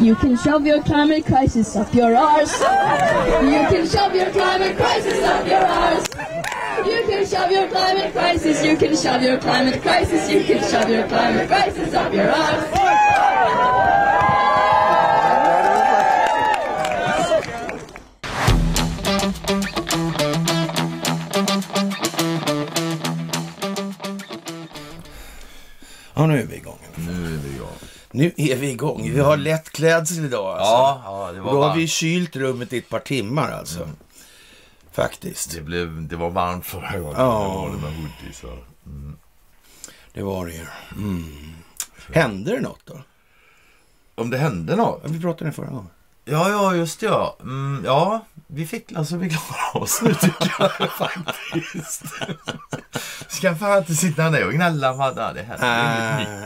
You can shove your climate crisis up your arse. You can shove your climate crisis up your arse. You can shove your climate crisis. You can shove your climate crisis. You can shove your climate crisis up your arse. Ja, nu är vi igång. Nu är vi igång. Vi har lätt klädsel idag alltså. Ja, ja, det var då har vi kylt rummet i ett par timmar alltså. Faktiskt. Det, blev, det var varmt förra gången. Ja. Det var det med hoodiesar. Det var det ju. Mm. Hände det något då? Om det hände något? Ja, Vi pratade om det förra gången. Ja, ja, just det, ja. Mm, ja, vi fick alltså vi klarar oss nu tycker jag faktiskt. Ska fan inte sitta ner och gnälla på att det.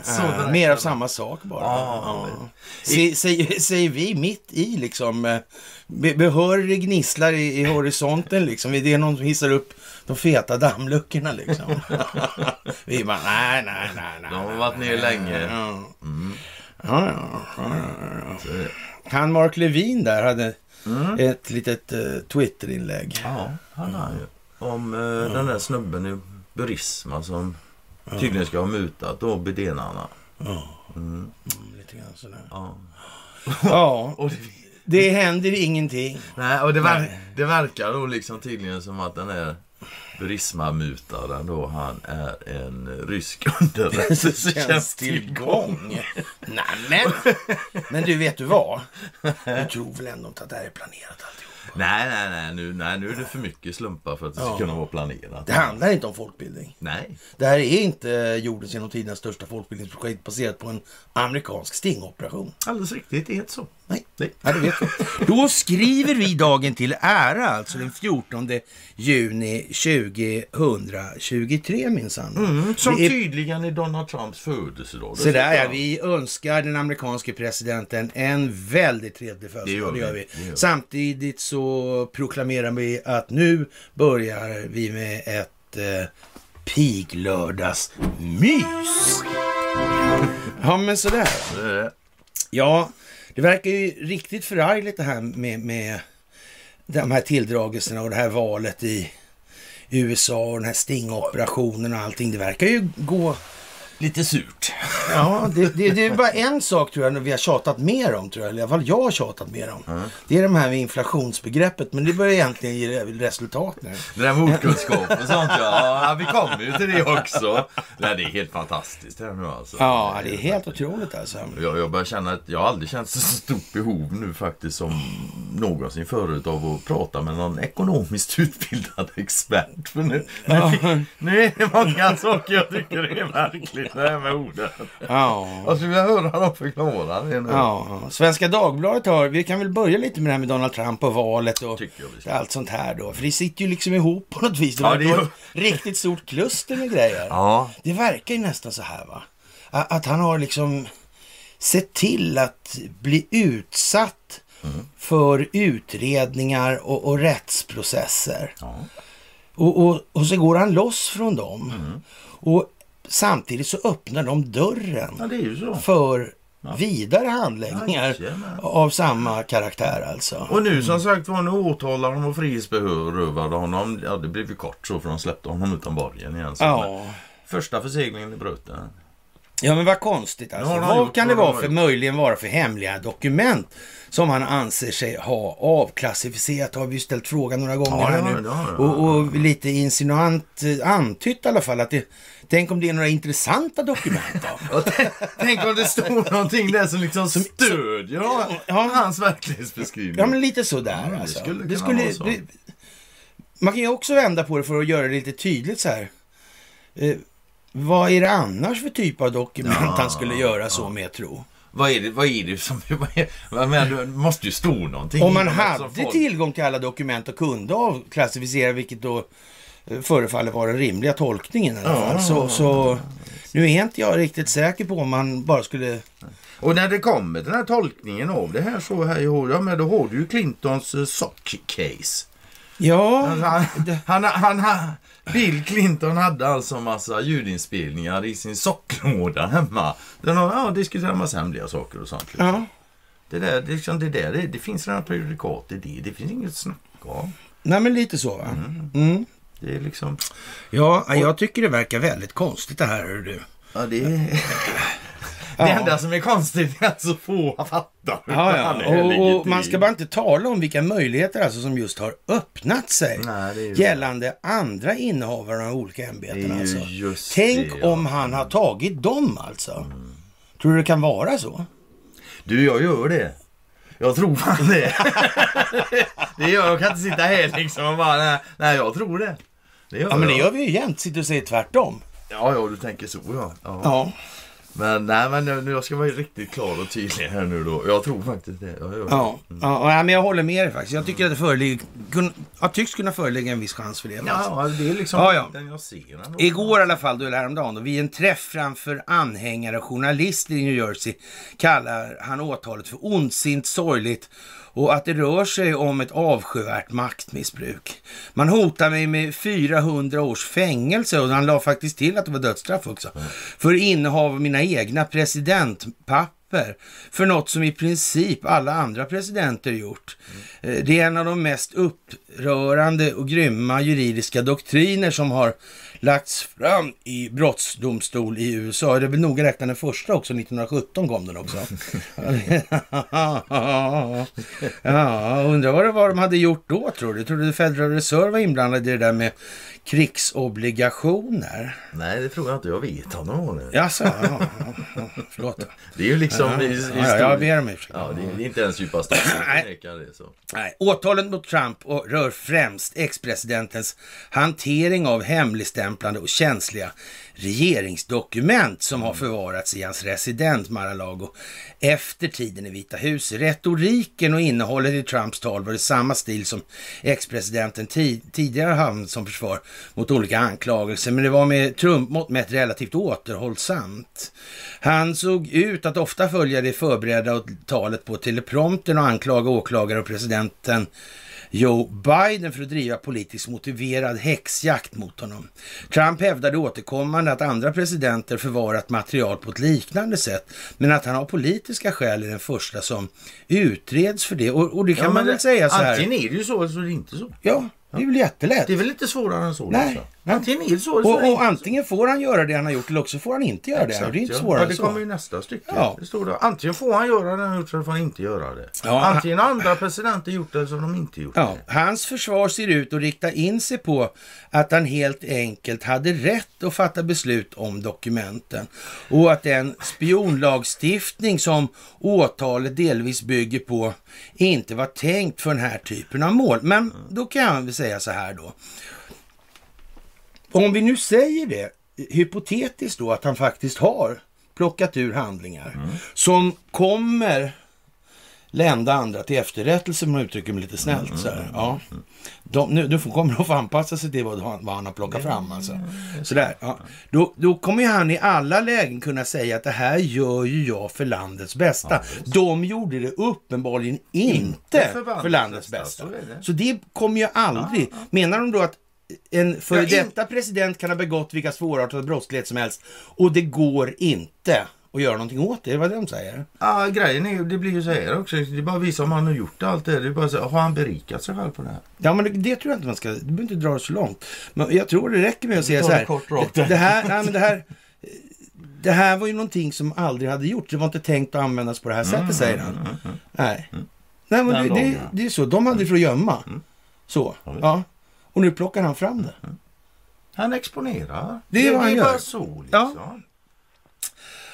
Så Äh, direkt. mer av samma sak bara. Ja. Sä- Säger, vi mitt i liksom, eh, be- behörig gnisslar i, i horisonten liksom. Det är någon som hissar upp de feta dammluckorna liksom. vi bara, nej, nej, nej, nej. De har varit ner länge. Ja. Ja, ja, ja, ja, ja. Han Mark Levin där hade ett litet uh, Twitterinlägg. Ja, han har ju. Om eh, den där snubben i Burisma som tydligen ska ha mutat då bedenarna. Mm, lite grann sådär. Ja. Ja, Och det, det händer ingenting. nej, och det, ver- Nej. det verkar då liksom tydligen som att den där Burisma-mutaren då, han är en rysk underrättelsetjänsttillgång. Nej, men, men du, vet du vad? Du tror väl ändå inte att det här är planerat alltihop? Nej, nej, nej nu, nej, nu är det för mycket slumpar för att det ska Ja. kunna vara planerat. Det handlar inte om folkbildning. Nej. Det här är inte jordens genom tiderna största folkbildningsprojekt baserat på en amerikansk stingoperation. Alldeles riktigt, det är inte så. Nej, Nej. ja, det vet jag. Då skriver vi dagen till ära, alltså den 14 juni 2023 minsann. Mm, som Det är- tydligen är Donald Trumps födelsedag. Så där ja, vi önskar den amerikanske presidenten en väldigt trevlig födelsedag. Det gör vi. vi. Det gör vi. Samtidigt så proklamerar vi att nu börjar vi med ett eh, piglördagsmys. Ja, men sådär. Ja, det verkar ju riktigt förargligt det här med, med de här tilldragelserna och det här valet i USA och den här stingoperationen och allting. Det verkar ju gå Lite surt. Ja, det, det, det är bara en sak tror jag vi har tjatat mer om, tror jag. Eller i alla fall jag har tjatat mer om. Det är de här med inflationsbegreppet, men det börjar egentligen ge resultat nu. Det där med ordkunskap och sånt ja. ja. Vi kommer ju till det också. Nej, det är helt fantastiskt här nu alltså. Ja, det är helt otroligt alltså. Jag, jag börjar känna att jag har aldrig känt så stort behov nu faktiskt som någonsin förut av att prata med någon ekonomiskt utbildad expert. För nu, nu, nu är det många saker jag tycker är märkligt det här med orden. Ja. Jag skulle vilja höra dem förklara det nu. Ja, Svenska Dagbladet har, vi kan väl börja lite med det här med Donald Trump och valet och allt sånt här då. För det sitter ju liksom ihop på något vis. Det Ja, det gör- ett riktigt stort kluster med grejer. Ja, Det verkar ju nästan så här va. Att han har liksom sett till att bli utsatt för utredningar och, och rättsprocesser. Ja. Och, och, och så går han loss från dem. Och samtidigt så öppnar de dörren ja är för vidare handläggningar Jajamän. av samma karaktär alltså. Och nu som sagt var, nu åtalar de och frihetsberövade honom. Ja, det blev ju kort så för de släppte honom utan borgen igen. Så Ja. Första förseglingen i bruten. Ja men vad konstigt alltså. Ja, Vad kan det vara för möjligen vara för hemliga dokument som han anser sig ha avklassificerat? Har vi ställt frågan några gånger Ja, här nu. vi. Och, och lite insinuant eh, antytt i alla fall att det, tänk om det är några intressanta dokument då? Tänk om det stod någonting där som liksom stödjer Ja. hans verklighetsbeskrivning. Ja men lite sådär Ja, det alltså. skulle det vara så. det, man kan ju också vända på det för att göra det lite tydligt så här. Eh, vad är det annars för typ av dokument Ja, han skulle göra så med tro? Vad är det, vad är det som... Vad är, vad menar, det måste ju stå någonting. Om man hade folk- tillgång till alla dokument och kunde avklassificera, vilket då förefaller vara den rimliga tolkningen i alla Ja. Så, så nu är inte jag riktigt säker på om man bara skulle... Och när det kommer den här tolkningen av det här så här ja men då har du ju Clintons uh, sock case. Ja, Han, han, han, han, Bill Clinton hade alltså massa ljudinspelningar i sin socklåda hemma. Den har ja, diskuterat en massa hemliga saker och sånt. liksom. ja. Det, där, det, liksom, det, där, det, det finns redan prejudikat i det. Det finns inget att snacka om. Nej, men lite så va? Mm. Det är liksom... Ja, jag tycker det verkar väldigt konstigt det här, hör du. Ja, det är... Det enda som är konstigt är att så få fattar. Ja, ja. Och, och man ska bara inte tala om vilka möjligheter alltså som just har öppnat sig Nej, det gällande andra innehavare av olika ämbeten. Alltså. Tänk det, ja. om han har tagit dem alltså. Tror du det kan vara så? Du, jag gör det. Jag tror fan det. det gör jag. Jag kan inte sitta här liksom och bara, nej, nej jag tror det. Det gör Ja, men det jag. gör vi ju jämt. Sitter och säger tvärtom. Ja, ja, du tänker så ja. ja. Ja. Men nej, men nu, jag ska vara riktigt klar och tydlig här nu då. Jag tror faktiskt det. Jag. Ja, ja, ja, men jag håller med dig faktiskt. Jag tycker att det föreligger, kun, ja, tycks kunna föreligga en viss chans för det. Ja, det är liksom Ja, ja. den jag ser. ändå. Igår i alla fall, då, eller häromdagen, då, vid en träff framför anhängare och journalister i New Jersey kallar han åtalet för ondsint, sorgligt och att det rör sig om ett avskyvärt maktmissbruk. Man hotar mig med 400 års fängelse och han la faktiskt till att det var dödsstraff också. För innehav av mina egna presidentpapper för något som i princip alla andra presidenter gjort. Eh, det är en av de mest upprörande och grymma juridiska doktriner som har lagts fram i brottsdomstol i USA. Det är väl noga räknat den första också, 1917 kom den också. ja, undrar vad det var de hade gjort då tror du? Tror du Federal Reserve var inblandad i det där med krigsobligationer? Nej, det tror jag inte. Jag vet har det. Jaså, ja, ja, förlåt. Det är ju liksom... Ja, ja, jag ber om ursäkt. Ja, det är, inte ens djupa staten Nej. åtalet mot Trump och rör främst ex-presidentens hantering av hemligstämplande och känsliga regeringsdokument som har förvarats i hans resident Mar-a-Lago efter tiden i Vita huset. Retoriken och innehållet i Trumps tal var i samma stil som ex-presidenten ti- tidigare hamnat som försvar mot olika anklagelser, men det var med Trump-mått mätt relativt återhållsamt. Han såg ut att ofta följa det förberedda talet på teleprompten och anklaga åklagare och presidenten Joe Biden för att driva politiskt motiverad häxjakt mot honom. Trump hävdade återkommande att andra presidenter förvarat material på ett liknande sätt, men att han av politiska skäl är den första som utreds för det. Och, och det kan Ja, man väl det- säga så här. Antingen är det ju så eller så är det inte så. Ja, det är väl jättelätt. Det är väl inte svårare än så? Nej. Alltså. Antingen det så så Och, det och antingen får han göra det han har gjort eller också får han inte göra det. Exakt, Och det är inte svårare ja, det så. kommer ju nästa stycke. Ja. Det står. Antingen får han göra det han har gjort eller får han inte göra det. Ja, Antingen har andra presidenter gjort det eller så har de inte gjort Ja, det. hans försvar ser ut att rikta in sig på att han helt enkelt hade rätt att fatta beslut om dokumenten och att den spionlagstiftning som åtalet delvis bygger på inte var tänkt för den här typen av mål. Men då kan jag väl säga så här då. Om vi nu säger det hypotetiskt då att han faktiskt har plockat ur handlingar som kommer lända andra till efterrättelse om man uttrycker mig lite snällt. Så här. Ja. De, nu, nu kommer de få anpassa sig till vad han, vad han har plockat fram. Alltså. Sådär, ja. då, då kommer han i alla lägen kunna säga att det här gör ju jag för landets bästa. De gjorde det uppenbarligen inte för för landets bästa, det. Så det kommer ju aldrig. Menar de då att en före Ja, detta president kan ha begått vilka svårartade brottslighet som helst och det går inte att göra någonting åt det? Det var det de säger. Ja, grejen är ju, det blir ju så här också. Det är bara att visa om han har gjort allt det. Det är bara så, har han berikat sig själv på det här? Ja, men det, det tror jag inte man ska... Du behöver inte dra det så långt. Men jag tror det räcker med att säga så det här. kort rakt. Det, det här, nej, men det här... Det här var ju någonting som aldrig hade gjorts. Det var inte tänkt att användas på det här sättet, säger han. Nej. Nej, men det, det, det är så. De hade det för att gömma. Så. Ja. Och nu plockar han fram det. Han exponerar. Det är vad han är gör. bara så liksom. Ja.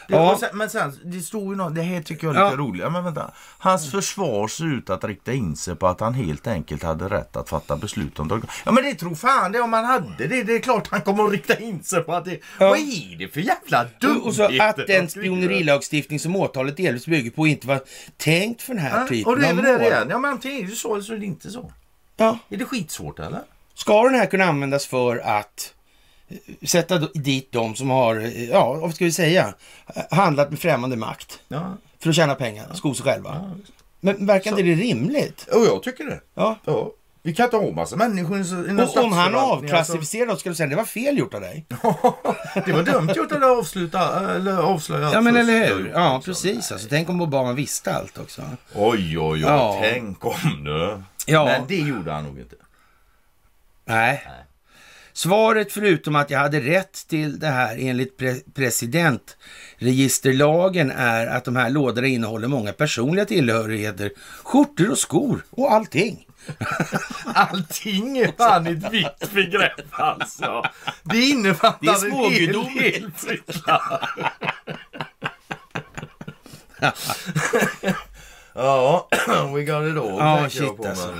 Det, Ja. sen, men sen, det stod ju något, det här tycker jag är lite Ja. roligt. Men vänta. Hans försvar ser ut att rikta in sig på att han helt enkelt hade rätt att fatta beslut om det. Ja men det tror fan det om han hade det. Det är klart han kommer att rikta in sig på att det... Ja. Vad är det för jävla dumheter? och så att den spionerilagstiftning som åtalet delvis bygger på inte var tänkt för den här Ja, typen och det är av väl det mål. igen. Ja men antingen är det så eller så är det inte så. Ja. Är det skitsvårt eller? Ska den här kunna användas för att eh, sätta dit de som har, eh, ja, vad ska vi säga, eh, handlat med främmande makt Ja. för att tjäna pengar, sko sig själva. Men verkar inte det rimligt? Och jag tycker det. Ja, Ja. Vi kan inte ha massa människor i en Och om han avklassificerar något ska du säga det var fel gjort av dig. Alltså. Det var dumt gjort att avsluta eller avslöja Ja men eller hur. Ja precis. Alltså, tänk om Obama visste allt också. Oj, oj, oj. Ja. Tänk om det. Ja. Men det gjorde han nog inte. Nej. Svaret förutom att jag hade rätt till det här enligt pre presidentregisterlagen är att de här lådorna innehåller många personliga tillhörigheter, skjortor och skor och allting. Allting är fan ett vitt begrepp alltså. Det innefattar Det är en hel. Ja, we got it all. Ja, shit, jag på, alltså.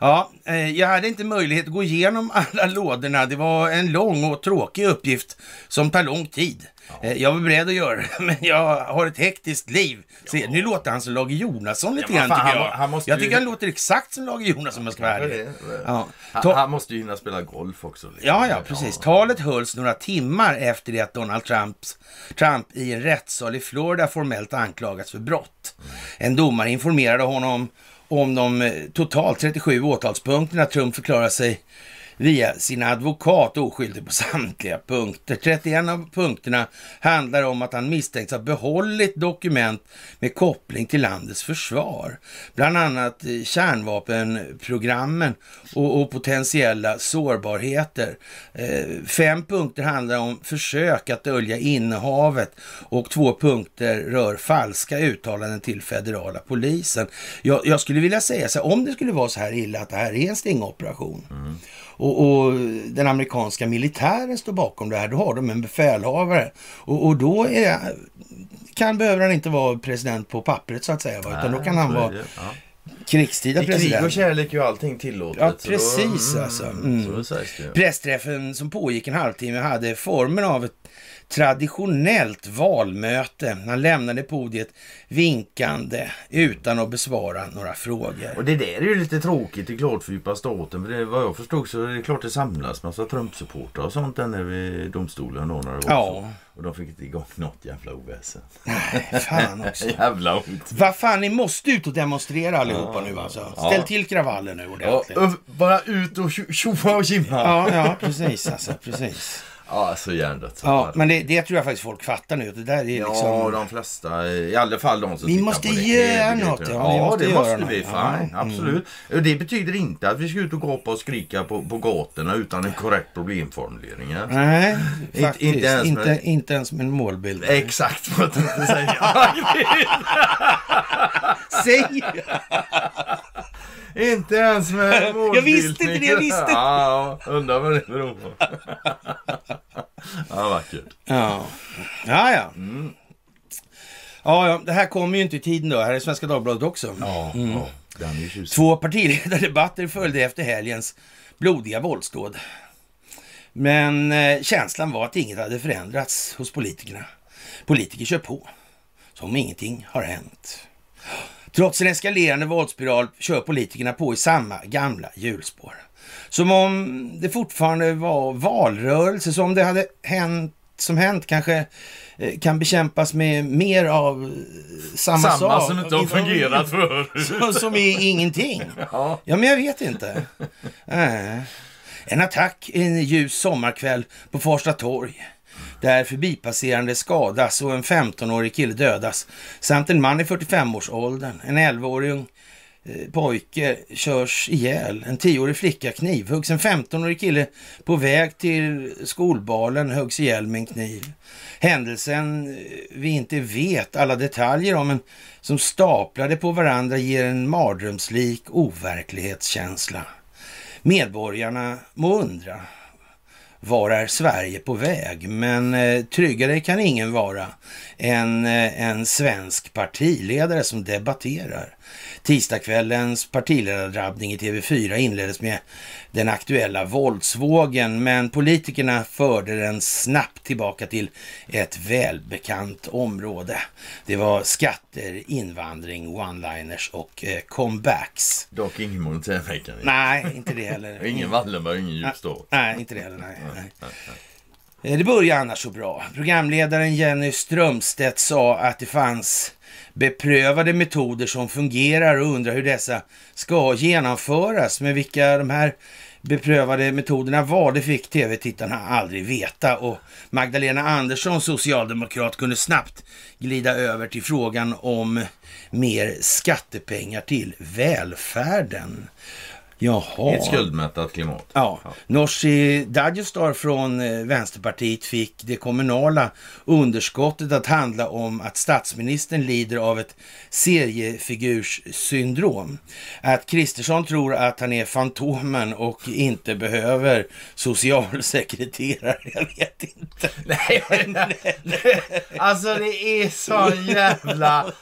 Ja, eh, jag hade inte möjlighet att gå igenom alla lådorna. Det var en lång och tråkig uppgift som tar lång tid. Eh, jag var beredd att göra det, men jag har ett hektiskt liv. Se, nu låter han som Lage Jonasson lite Ja, grann tycker han jag. han måste jag ju- tycker han låter exakt som Lage Jonasson om jag ska vara ärlig. Ja. Han, han måste ju hinna spela golf också. liksom. Ja, ja, precis. Talet hölls några timmar efter det att Donald Trumps, Trump i en rättssal i Florida formellt anklagats för brott. En domare informerade honom om de eh, totalt 37 åtalspunkterna. Trump förklarade sig via sin advokat oskyldig på samtliga punkter. 31 av punkterna handlar om att han misstänks ha behållit dokument med koppling till landets försvar. Bland annat kärnvapenprogrammen och, och potentiella sårbarheter. Eh, fem punkter handlar om försök att dölja innehavet och två punkter rör falska uttalanden till federala polisen. Jag, jag skulle vilja säga så här, om det skulle vara så här illa att det här är en stingoperation mm och, och den amerikanska militären står bakom det här, då har de en befälhavare. Och, och då är, kan, behöver han inte vara president på pappret så att säga, va? utan då kan han vara det. Ja. krigstida I krig president. och kärlek är ju allting tillåtet. Ja, så då- precis, alltså. Mm. Så. Pressträffen som pågick en halvtimme hade formen av ett traditionellt valmöte. Han lämnade podiet vinkande utan att besvara några frågor. Och det där är ju lite tråkigt i klart staten. För det, vad jag förstod så är det klart det samlas massa Trump-supportrar och sånt där nere vid domstolen då när det var Ja. Och de fick inte igång något jävla oväsen. Fan också. jävla ot. Vad fan, ni måste ut och demonstrera allihopa Ja. Nu alltså. Ja. Ställ till kravallen nu Ja, ordentligt. ö- bara ut och tjo- tjoa och kimma. Ja, ja, precis alltså. Precis. Ja, så hjärndött. Ja, men det, det tror jag faktiskt folk fattar nu. Det där är Ja, liksom... de flesta. I alla fall de som Vi tittar måste på det. göra något, ja, Ja, vi måste det måste något. vi. Ja, Fine, absolut. Det betyder inte att vi ska ut och gapa och skrika på, på gatorna utan en korrekt problemformulering. ja. Nej, Inte- faktiskt. inte Inte, ens inte, med- ens med en målbild. Exakt vad jag tänkte säga. Säg! Inte ens med Jag visste inte det, jag visste inte. Ja, undrar vad det beror på. ja, vackert. Ja, ja. ja. Ja, ja, det här kommer ju inte i tiden då. Här är Svenska Dagbladet också. Ja, ja den är tjusig. Två partiledardebatter följde efter helgens blodiga våldsdåd. Men eh, känslan var att inget hade förändrats hos politikerna. Politiker kör på, som ingenting har hänt. Trots en eskalerande våldsspiral kör politikerna på i samma gamla hjulspår. Som om det fortfarande var valrörelse, som det hade hänt som hänt kanske eh, kan bekämpas med mer av eh, samma, Samma sak. som inte har fungerat förut. Som, som är ingenting. Ja. Ja, men jag vet inte. Äh. En attack en ljus sommarkväll på Farsta torg. Där förbipasserande skadas och en 15-årig kille dödas. Samt en man i 45-årsåldern. En 11-årig eh, pojke körs ihjäl. En 10-årig flicka knivhuggs. En 15-årig kille på väg till skolbalen huggs ihjäl med en kniv. Händelsen eh, vi inte vet alla detaljer om, men som staplade på varandra ger en mardrömslik overklighetskänsla. Medborgarna må undra var är Sverige på väg? Men eh, tryggare kan ingen vara än eh, en svensk partiledare som debatterar. Tisdagskvällens partiledardrabbning i TV4 inleddes med den aktuella våldsvågen, men politikerna förde den snabbt tillbaka till ett välbekant område. Det var skatter, invandring, one-liners och eh, comebacks. Dock ingen monetärmekanik. Nej, inte det heller. Ingen Wallenberg, ingen Djupstad. Nej, inte det heller. Nej, nej. Eh, Det börjar annars så bra. Programledaren Jenny Strömstedt sa att det fanns beprövade metoder som fungerar och undrar hur dessa ska genomföras. Men vilka de här beprövade metoderna var, det fick tv-tittarna aldrig veta. Och Magdalena Andersson, socialdemokrat, kunde snabbt glida över till frågan om mer skattepengar till välfärden. Jaha. I ett skuldmättat klimat. Ja, Nooshi Dadgostar från eh, Vänsterpartiet fick det kommunala underskottet att handla om att statsministern lider av ett seriefigurssyndrom. Att Kristersson tror att han är Fantomen och inte behöver socialsekreterare. Jag vet inte. Nej, men, alltså det är så jävla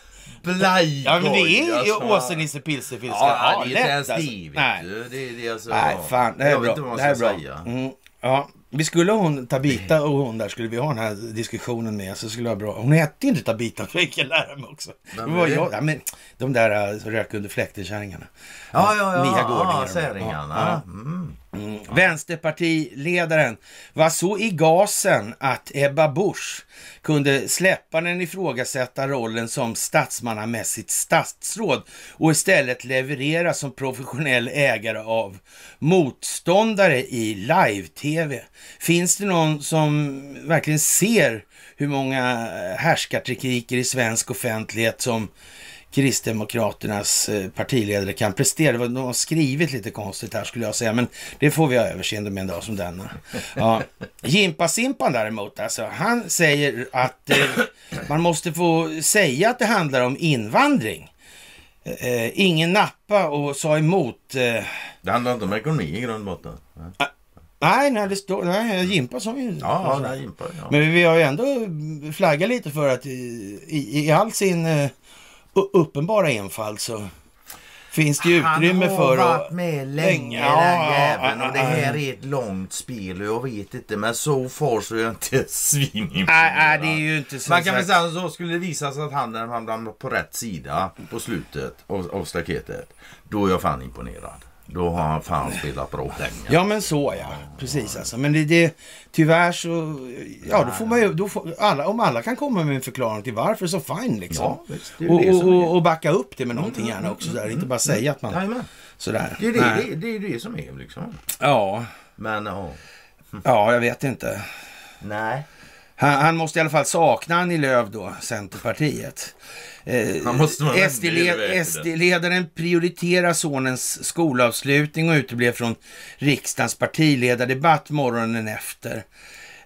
blajgoj. Ja, men det är ju alltså. Åse-Nisse Pilsefilska. Ja, det är inte ens det. Nej. Det, är- det alltså, Nej, fan. Det här är bra. Det här är bra. Mm, ja, vi skulle hon, Tabita och hon där skulle vi ha den här diskussionen med. Så skulle det vara bra. Hon hette inte Tabita, för jag lära mig också. Det var jag, ja, men, de där äh, rök under fläkten-kärringarna. Ja, ja, ja. Mia Gårdinger. ja, Säringarna. Mm. Mm, vänsterpartiledaren var så i gasen att Ebba Busch kunde släppa den ifrågasätta rollen som statsmannamässigt statsråd och istället leverera som professionell ägare av motståndare i live-tv. Finns det någon som verkligen ser hur många härskartekniker i svensk offentlighet som Kristdemokraternas eh, partiledare kan prestera. De har skrivit lite konstigt här skulle jag säga, men det får vi ha överseende med en dag som denna. Ja. Jimpa-Simpan däremot, alltså, han säger att eh, man måste få säga att det handlar om invandring. Eh, ingen nappa och sa emot. Eh, Det handlar inte om ekonomi i grund och botten. nej, nej, det står, nej, Jimpa sa ju... Ja, där Jimpa, ja. Men vi har ju ändå flaggat lite för att i, i, i all sin eh, uppenbara enfald så finns det ju utrymme Han har för varit att... med länge Ja, den jäveln och det här är ett långt spel och jag vet inte men så far så är jag inte svinimponerad. Nej, det är ju inte så... Man kan väl säga så skulle det visa sig att han hamnar på rätt sida på slutet av, av staketet. Då är jag fan imponerad. Då har han fan spelat bra länge. Ja, men så ja. Precis alltså. Men det, det tyvärr så... Ja, då får man ju... Då får, alla, om alla kan komma med en förklaring till varför så fine liksom. Ja, visst, det är och, det och, och, och backa upp det med någonting gärna också. Där. Inte bara säga att man... Jajamän. Sådär. Det är det, Nej. det, det, är det som är liksom. Ja, Men ja. ja, jag vet inte. Nej. Han, han måste i alla fall sakna Annie Lööf då, Centerpartiet. Eh. SD-ledaren prioriterar sonens skolavslutning och uteblev från riksdagens partiledardebatt morgonen efter.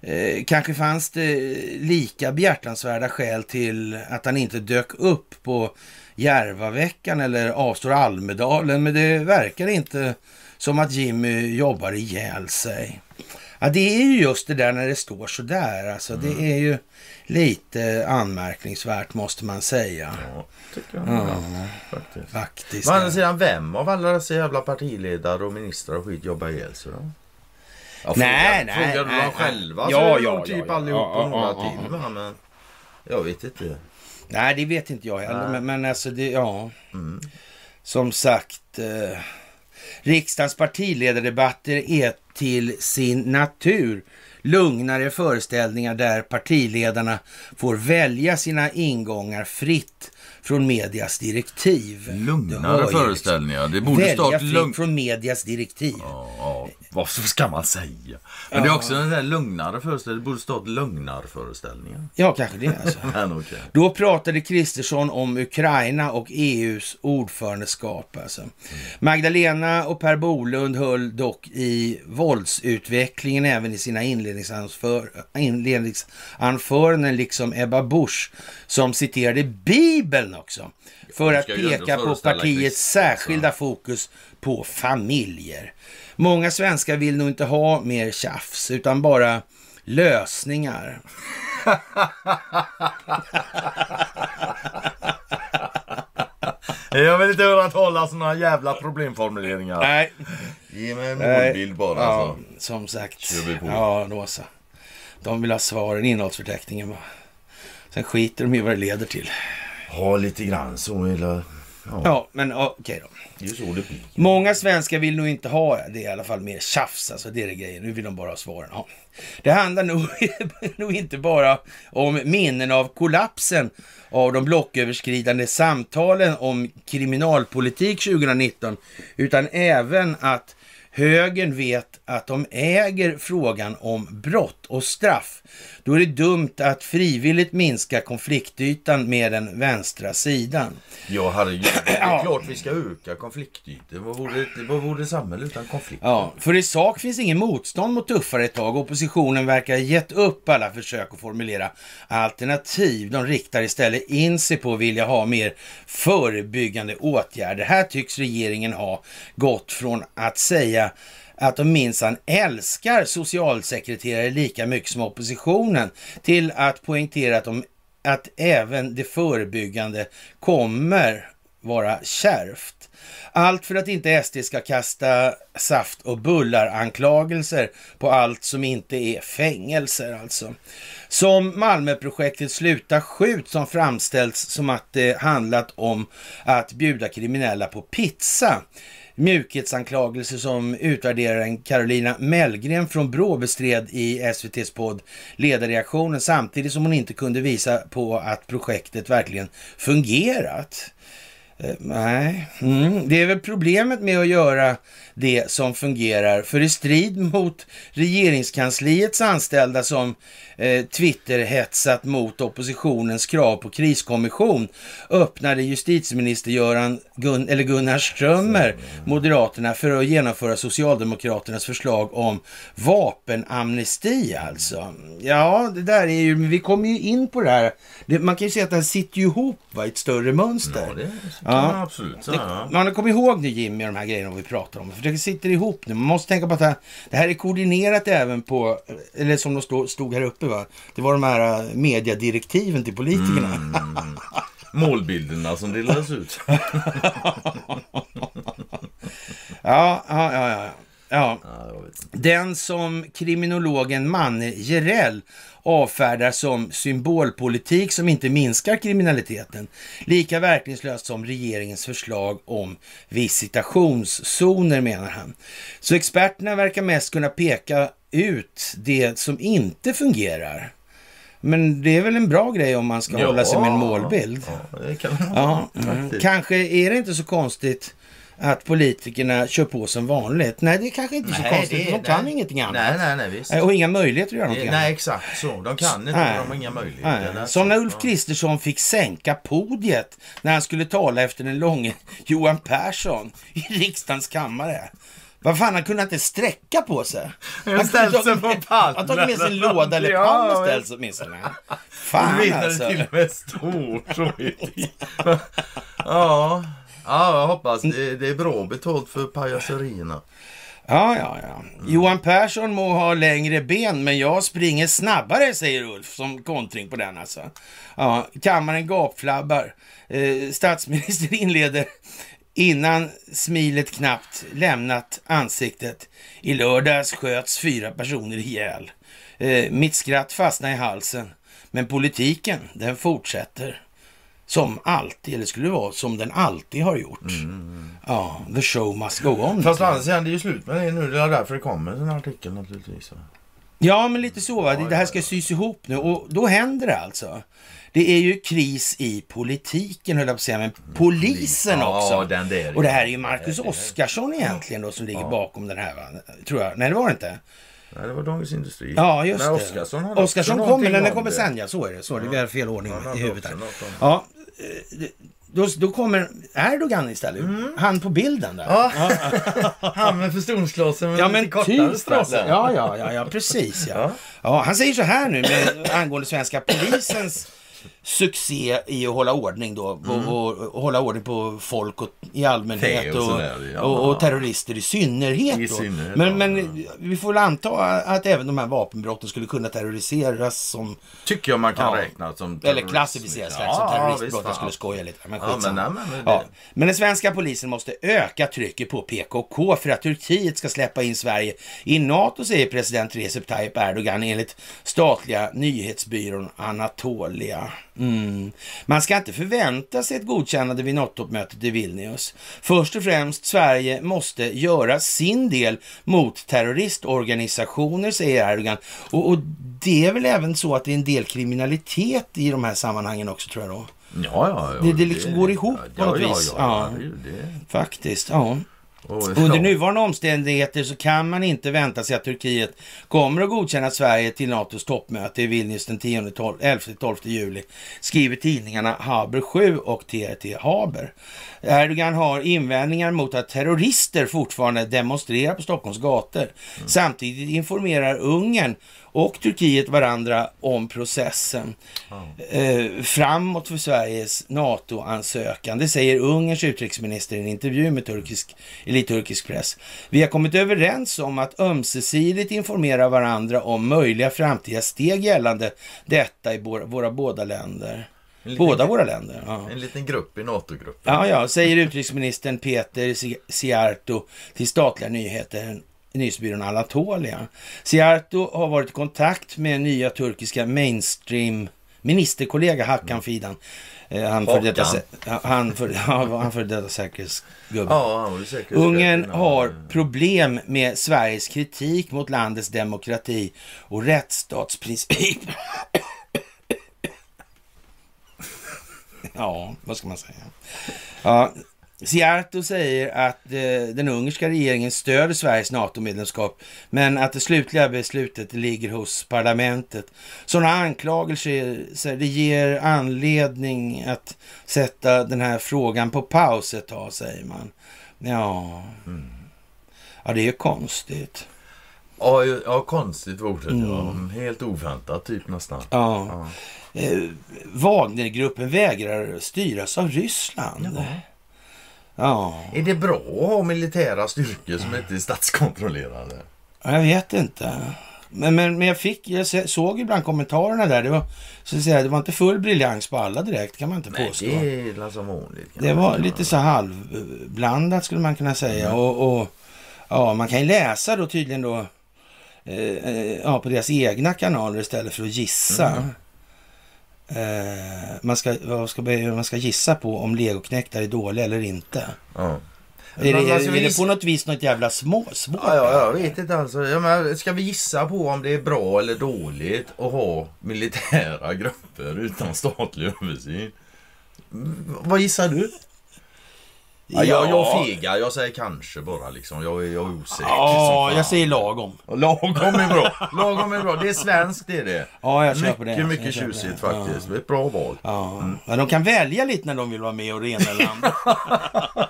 Eh, kanske fanns det lika behjärtansvärda skäl till att han inte dök upp på Järvaveckan eller avstår Almedalen, men det verkar inte som att Jimmy jobbar ihjäl sig. Ja, det är ju just det där när det står så där. Alltså, Mm. Det är ju lite anmärkningsvärt måste man säga. Ja, tycker jag. Ja. Faktiskt. Faktiskt. Å andra sidan, vem av alla dessa jävla partiledare och ministrar och skit jobbar ihjäl sig då? Ja, Nej, nej, Frågar du dem själva Ja, så är det ja, typ ja, ja. allihop Ja, och några ja, ja, till. va, Men jag vet inte. Nej, det vet inte jag heller. Men, men alltså, det, ja. Mm. Som sagt, eh, riksdagens partiledardebatter är till sin natur lugnare föreställningar där partiledarna får välja sina ingångar fritt från medias direktiv. Lugnare föreställningar. Det borde Välja stått fritt lugnt. från medias direktiv. Ja, ja, vad ska man säga? Men det är också en där lugnare föreställning. Det borde stått lugnare föreställningar. Ja, kanske det alltså. Men okej. Då pratade Kristersson om Ukraina och EUs ordförandeskap. Alltså. Magdalena och Per Bolund höll dock i våldsutvecklingen även i sina inledningsanför, inledningsanföranden, liksom Ebba Busch som citerade Bibeln också. För att peka på partiets alltså. särskilda fokus på familjer. Många svenskar vill nog inte ha mer tjafs, utan bara lösningar. Jag vill inte höra talas om några jävla problemformuleringar. Nej, Ge mig en Nej. målbild bara. Ja, Alltså. som sagt. Kör vi på. Ja, då så. De vill ha svaren i innehållsförteckningen. Sen skiter de i vad det leder till. Ha lite grann så. Eller... Ja, men ja, okej då. Det är så det blir. Många svenskar vill nog inte ha det. I alla fall mer tjafs. Alltså, det är det grejen. Nu vill de bara ha svaren. Ja. Det handlar nog, nog inte bara om minnen av kollapsen av de blocköverskridande samtalen om kriminalpolitik 2019, utan även att högern vet att de äger frågan om brott och straff. Då är det dumt att frivilligt minska konfliktytan med den vänstra sidan. Ja, herregud. Det är klart vi ska öka konfliktytor. Vad vore, vad vore ett samhälle utan konflikt? Ja, för i sak finns ingen motstånd mot tuffare tag. Oppositionen verkar ha gett upp alla försök att formulera alternativ. De riktar istället in sig på att vilja ha mer förebyggande åtgärder. Här tycks regeringen ha gått från att säga att de minsann älskar socialsekreterare lika mycket som oppositionen till att poängtera att, de, att även det förebyggande kommer vara kärvt. Allt för att inte SD ska kasta saft och bullar-anklagelser på allt som inte är fängelser alltså. Som Malmöprojektet Sluta skjut som framställs som att det handlat om att bjuda kriminella på pizza mjukhetsanklagelser som utvärderaren Carolina Mellgren från Brå bestred i SVTs podd Ledarreaktionen samtidigt som hon inte kunde visa på att projektet verkligen fungerat. Eh, nej, mm. det är väl problemet med att göra det som fungerar. För i strid mot regeringskansliets anställda som eh, Twitter-hetsat mot oppositionens krav på kriskommission öppnade justitieminister Göran Gun eller Gunnar Strömmer Moderaterna för att genomföra Socialdemokraternas förslag om vapenamnesti alltså. Ja, det där är ju, vi kommer ju in på det här. Det, man kan ju säga att det här sitter ihop va, i ett större mönster. Ja, man absolut. Det, man kommer ihåg nu Jimmy, de här grejerna vi pratar om. För det sitter ihop nu. Man måste tänka på att det här, det här är koordinerat även på, eller som de stod, här uppe va. Det var de här äh, mediadirektiven till politikerna. Mm. Målbilderna som delades ut. ja, ja, ja, ja. ja. Ja. Den som kriminologen Manne Jerell avfärdar som symbolpolitik som inte minskar kriminaliteten. Lika verkningslöst som regeringens förslag om visitationszoner menar han. Så experterna verkar mest kunna peka ut det som inte fungerar. Men det är väl en bra grej om man ska Ja. hålla sig med en målbild. Ja, Ja, mm. kanske är det inte så konstigt att politikerna kör på som vanligt. Nej, det är kanske inte så Nej, konstigt. det- de kan nej. ingenting annat. Nej, nej, nej, visst. Och inga möjligheter att göra någonting Nej, annat. exakt så. De kan inte, Nej. de har inga möjligheter. Nej. Som när. Ulf. Kristersson fick sänka podiet när han skulle tala efter den långe Johan Persson i riksdagens kammare. Vad fan, han kunde inte sträcka på sig. Han ställt sig på pallen. Han tagit med sin låda eller pall och ja. ställt sig åtminstone. Fan när det alltså. till och med så. du. Ja, ja, jag hoppas det, det är bra betalt för pajaserierna. Ja, ja, ja. Johan Persson må ha längre ben, men jag springer snabbare, säger Ulf som kontring på den alltså. Ja, kammaren gapflabbar. Eh, statsministern inleder innan smilet knappt lämnat ansiktet. I lördags sköts fyra personer ihjäl. Eh, mitt skratt fastnar i halsen. Men politiken, den fortsätter. Som alltid, eller skulle det vara som den alltid har gjort. Ja, the show must go on. Fast å andra sidan, det är ju slut med det nu. Det är därför det kommer en artikel naturligtvis. Ja, men lite så. Va? Det, här ska sys ihop nu och då händer det alltså. Det är ju kris i politiken, höll jag på att säga, men polisen Ja, också. den där. Och det här är ju Marcus Oskarsson egentligen då som ligger Ja. bakom den här, va? tror jag. Nej, det var det inte. Nej, det var Dagens Industri. Ja, just Men det. Oskarsson kommer, den om kommer sen ja. Så är det. Så är det. Har fel ordning i huvudet. Ja, då, då kommer Erdogan istället. Han på bilden där. Ja, han med förstoringsglasen med Ja lite men kortare typ straff. alltså. Ja, ja, ja, ja, precis ja. Ja. ja. Han säger så här nu med, angående svenska polisens succé i att hålla ordning då. Och, och, och hålla ordning på folk och, i allmänhet och sådär, ja. och, terrorister i synnerhet. I synnerhet, men, ja, men vi får väl anta att även de här vapenbrotten skulle kunna terroriseras som, Tycker jag man kan Ja. räkna som eller klassificeras Ja, som terroristbrott. Jag skulle skoja lite. Men, Ja, men, nej, men, Ja. det, Men den svenska polisen måste öka trycket på PKK för att Turkiet ska släppa in Sverige i NATO, säger president Recep Tayyip Erdogan enligt statliga nyhetsbyrån Anatolia. Mm. Man ska inte förvänta sig ett godkännande vid NATO-toppmötet i Vilnius. Först och främst, Sverige måste göra sin del mot terroristorganisationer, säger Erdogan. Och, och det är väl även så att det är en del kriminalitet i de här sammanhangen också, tror jag då. Ja, ja, ja Det- det liksom går ihop på något ja, vis. Ja, ja, Ja. det det. Faktiskt, ja. Under nuvarande omständigheter så kan man inte vänta sig att Turkiet kommer att godkänna Sverige till NATOs toppmöte i Vilnius den 11-12 juli, skriver tidningarna Haber 7 och TRT Haber. Erdogan har invändningar mot att terrorister fortfarande demonstrerar på Stockholms gator. Samtidigt informerar Ungern och Turkiet varandra om processen eh, framåt för Sveriges NATO-ansökan. Det säger Ungerns utrikesminister i en intervju med turkisk, enligt turkisk press. Vi har kommit överens om att ömsesidigt informera varandra om möjliga framtida steg gällande detta i våra, våra båda länder. En liten, Båda våra länder. Ja. En liten grupp i NATO-gruppen. Ja, ja, säger utrikesministern Peter Siarto till statliga nyheter, nyhetsbyrån Anatolia. Siarto har varit i kontakt med nya turkiska mainstream ministerkollega Hakan Fidan. Eh, Han för detta, han för, ja, han för detta säkerhetsgubbe. Ja, Ungern har problem med Sveriges kritik mot landets demokrati och rättsstatsprincip. Ja, vad ska man säga? Ja, Siarto säger att eh, den ungerska regeringen stöder Sveriges NATO-medlemskap, men att det slutliga beslutet ligger hos parlamentet. Sådana anklagelser så det ger anledning att sätta den här frågan på paus ett tag, säger man. Ja, ja det är konstigt. Ja, ja konstigt ordet. Ja. Helt oväntat typ nästan. Ja. Ja. Eh, Wagnergruppen vägrar styras av Ryssland. Ja, Är det bra att ha militära styrkor som inte är statskontrollerade? jag vet inte. Men, men, men jag fick, jag såg ibland kommentarerna där. Det var, så att säga, det var inte full briljans på alla direkt, kan man inte Nej, påstå. det är som vanligt. Det var lite så halvblandat skulle man kunna säga. Och, och ja, man kan ju läsa då tydligen då eh, eh, ja, på deras egna kanaler istället för att gissa. Eh, man, ska, vad ska, man ska gissa på om legoknektar är dåliga eller inte. Ja. Är det, Men alltså, är det på något vis något jävla små, svårt? Ja, ja, jag vet inte alltså. Ja, men ska vi gissa på om det är bra eller dåligt att ha militära grupper utan statlig översyn? Mm, Vad gissar du? Ja, jag, jag fegar. Jag säger kanske bara liksom. Jag är, jag är osäker Ja, jag säger lagom. Lagom är bra. Lagom är bra. Det är svenskt det är det. Ja, jag köper mycket, det. mycket köper tjusigt det. faktiskt. Det är ett bra val. Ja. Men de kan välja lite när de vill vara med och det ena eller andra.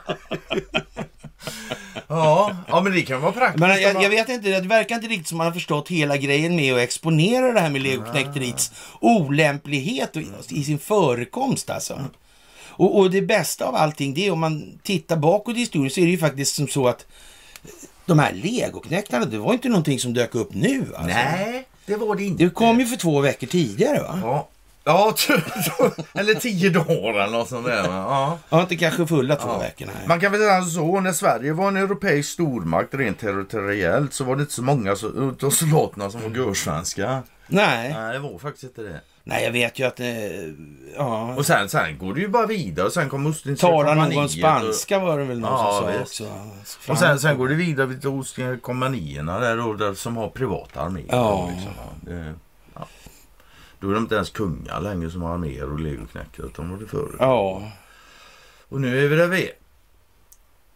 Ja, ja men det kan vara praktiskt. Men jag, jag vet inte, det verkar inte riktigt som man har förstått hela grejen med att exponera det här med legoknekteriets olämplighet och, i sin förekomst alltså. Och, och det bästa av allting, det är om man tittar bakåt i historien så är det ju faktiskt som så att de här legoknektarna, det var inte någonting som dök upp nu. Alltså. Nej, det var det inte. Det kom ju för två veckor tidigare va? Ja, ja eller tio dagar eller något sånt där. Ja. Ja, inte kanske fulla två veckor. Nej. Man kan väl säga så, när Sverige var en europeisk stormakt rent territoriellt så var det inte så många av soldaterna som var görsvenska. Nej. Nej, det var faktiskt inte det. Nej, jag vet ju att... Eh, ja. Och sen, sen går det ju bara vidare och sen kom Ostindiska Talar någon spanska var det väl någon Ja, som sa också. Och, sen, sen går det vidare till Ostindiska kompanierna där, då, där som har privata arméer. Ja. Liksom. Det, ja. Då är de inte ens kungar längre som har arméer och legoknäckare utan var det förut. Ja. Och nu är vi där vi är.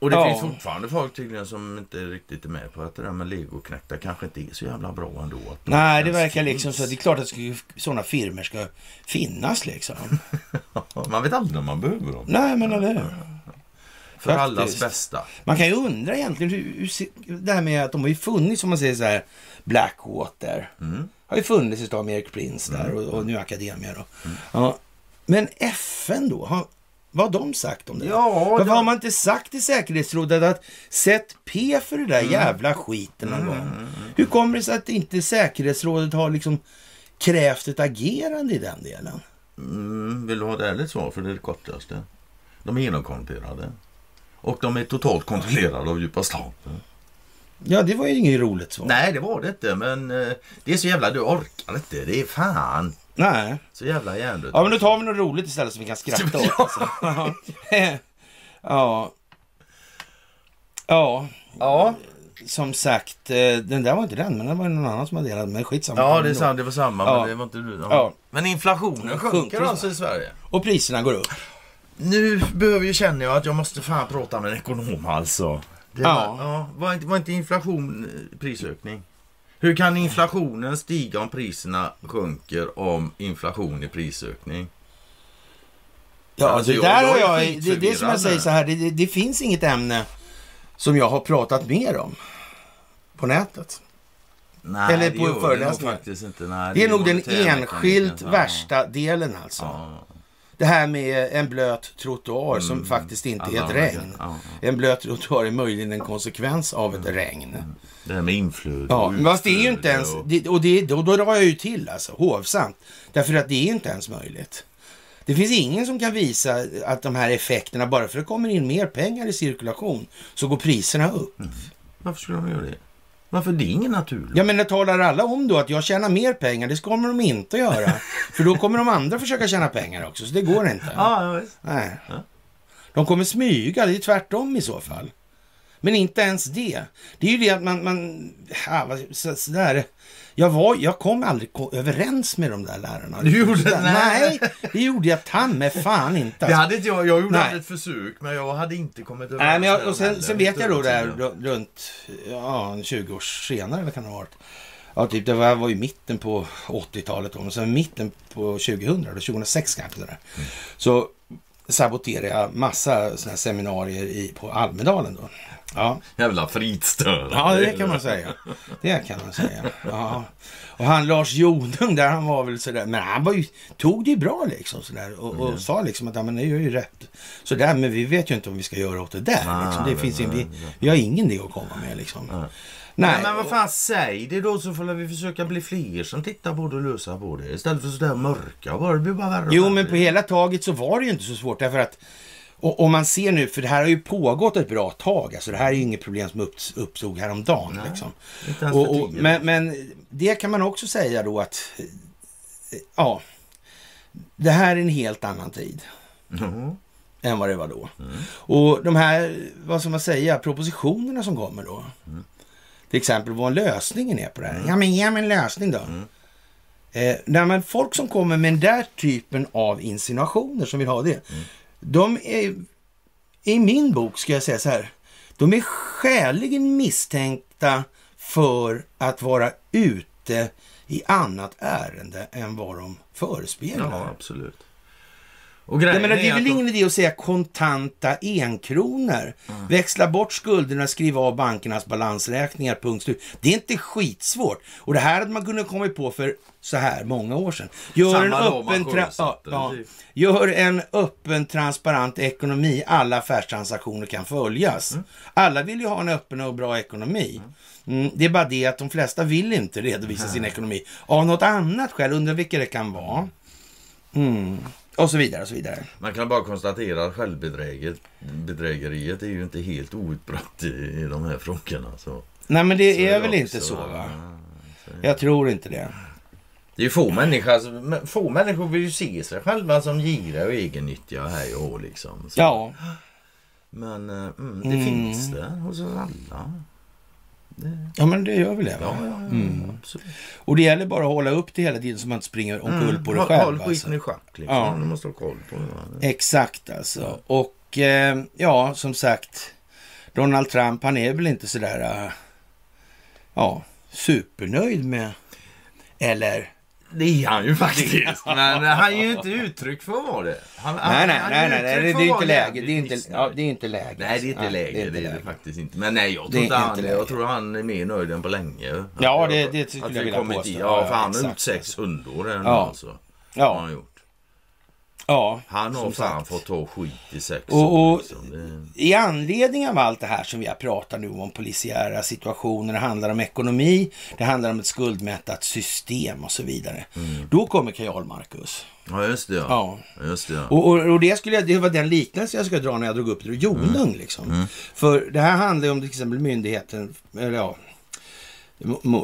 Och det Ja. finns fortfarande folk tydligen som inte riktigt är med på att det där med legoknäckta kanske inte är så jävla bra ändå. Nej, det verkar finns. liksom så. Det är klart att sådana firmer ska finnas liksom. Man vet aldrig om man behöver dem. Nej, men eller hur? För faktiskt. allas bästa. Man kan ju undra egentligen hur, hur det här med att de har ju funnits, som man säger så här, Blackwater. Mm. Har ju funnits utav med Erik Prince där och, och nu Academia då. Ja. Men FN då? Har, vad har de sagt om det? Ja, Varför ja. har man inte sagt i säkerhetsrådet att sätt P för det där Mm. jävla skiten någon gång? Hur kommer det sig att inte säkerhetsrådet har liksom krävt ett agerande i den delen? Mm, vill du ha ett ärligt svar? För det är det kortaste. De är genomkontrollerade. Och de är totalt kontrollerade av djupa staten. Ja, det var ju inget roligt svar. Nej, det var det inte. Men eh, det är så jävla... Du orkar inte. Det är fan. Nej. Så jävla hjärndött. Ja, men då tar vi något roligt istället som vi kan skratta åt. Alltså. ja. Ja, Ja, som sagt, eh, den där var inte den, men den var någon annan som hade delat. Men skitsamma. ja det är sant. Det var samma, Ja. men det var inte du. Ja. Ja. Men inflationen sjunker sjunker. alltså i Sverige. Och priserna går upp. Nu behöver jag känner jag att jag måste fan prata med en ekonom alltså. Det var, Ja. ja. var, inte, var inte inflation eh, prisökning? Hur kan inflationen stiga om priserna sjunker om inflation är prisökning? Ja, Alltså, det jag- där jag har är jag, det, det som jag säger så här, det, det, finns inget ämne som jag har pratat mer om på nätet. Nej, Eller på det föreläsningar. faktiskt inte. Nej, Det är nog den enskilt värsta delen alltså. Ja. Det här med en blöt trottoar som faktiskt inte är ett Alla regn. Ja, ja. En blöt trottoar är möjligen en konsekvens av ett regn. Det här med inflöde Ja, och fast det är ju inte ens, och- det, och det, då, då drar jag ju till alltså, hovsamt. Därför att det är inte ens möjligt. Det finns ingen som kan visa att de här effekterna, bara för att det kommer in mer pengar i cirkulation, så går priserna upp. Varför skulle de göra det? Varför? Det är ingen naturligt. Ja men det talar alla om då att jag tjänar mer pengar, det kommer de inte att göra. för då kommer de andra försöka tjäna pengar också, så det går inte. Ja, ja. Nej. Ja. De kommer smyga, det är tvärtom i så fall. Men inte ens det. Det är ju det att man... man ja, vad- så, så där. Jag, var, jag kom aldrig överens med de där lärarna. Du gjorde- där- nej. Nej, det gjorde jag ta med fan inte. Det hade inte jag. Jag gjorde Nej. ett försök, men jag hade inte kommit överens Nej, men jag, och sen, sen vet jag då där runt ja, en 20 år senare, eller kan det ha varit. Ja, typ det var, var ju mitten på 80-talet då, men sen mitten på 2000, då, 2006 kanske. Där. Så saboterade jag massa såna seminarier i, på Almedalen då. Ja. Jävla fritstörare. ja, det kan man säga. Det kan man säga. Ja. Och han Lars Jonung där, han var väl sådär, men han var ju, tog det ju bra liksom sådär och, och sa liksom att ja, men det är ju rätt. Sådär, men vi vet ju inte om vi ska göra åt det där. Nej, liksom. det nej, finns nej, vi, nej. vi har ingenting att komma med liksom. Nej. Men vad fan, säg det då så får vi försöka bli fler som tittar på det och lösa på det. Istället för sådär mörka bara. Det blir bara värre och Jo, värre. men på hela taget så var det ju inte så svårt därför att och, om man ser nu, för det här har ju pågått ett bra tag. Alltså det här är ju inget problem som upps, uppstod häromdagen. Nej, liksom. Inte ens och, och, men, men det kan man också säga då att ja, det här är en helt annan tid Ja. än vad det var då. Mm. Och de här, vad ska man säga, propositionerna som kommer då. Mm. Till exempel vad lösningen är på det här. Ja, men ge mig en lösning då. Eh, när man, folk som kommer med den där typen av insinuationer som vill ha det. Mm. De är, i min bok ska jag säga så här. De är skäligen misstänkta för att vara ute i annat ärende än vad de förespeglar. ja, absolut. Och Jag menar, det är väl ingen idé att säga kontanta enkronor. Mm. Växla bort skulderna, skriva av bankernas balansräkningar, punkt slut. Det är inte skitsvårt. Och det här hade man kunnat komma på för så här många år sedan. Gör, Samma en öppen, tra- ja, ja. Gör en öppen, transparent ekonomi. Alla affärstransaktioner kan följas. Mm. Alla vill ju ha en öppen och bra ekonomi. Mm, det är bara det att de flesta vill inte redovisa sin ekonomi. Av något annat skäl, undrar vilka det kan vara. Och så vidare och så vidare. Man kan bara konstatera att självbedrägeriet är ju inte helt outbrett i, i de här frågorna. Så. Nej men det Så är väl också, inte så va? så- Jag tror inte det. Det är få människor, få människor vill ju se sig själva som giriga och egennyttiga här och liksom. Så. Ja, Men eh, mm, det Mm. finns det hos oss alla. Ja men det gör väl det. ja, ja, Mm. absolut. Och det gäller bara att hålla upp det hela tiden så man inte springer omkull på det själv. Håll skiten Alltså. i schack liksom. Ja. Du måste ha koll på det. Exakt alltså. Och eh, ja, som sagt. Donald Trump, han är väl inte sådär eh, ja, supernöjd med eller Det är han ju faktiskt. Men han är ju inte uttryck för att vara det. Han, Nej, nej, han nej, är nej, nej, det är inte läge. Det är inte, ja, det är inte läge. Nej, det är inte Nej, läge. Det är det, inte läge. faktiskt inte. Men nej, jag Det tror är inte han läge. Jag tror han är mer nöjd än på länge. Ja, det- det skulle jag vi vilja påstå. Ja, Ja, för han har gjort sex hundår än Ja. alltså. Har Ja, han gjort. Ja. Han har fan fått ta skit i sex Och- och- Liksom. Det- I anledning av allt det här som vi har pratat nu om polisiära situationer, det handlar om ekonomi, det handlar om ett skuldmättat system och så vidare. Då kommer Karl Marcus. Ja, just det ja. Ja. Just det ja. Och, och, och det, skulle jag, det var den liknelse jag skulle dra när jag drog upp det. Jonung liksom. För det här handlar ju om till exempel myndigheten, eller ja,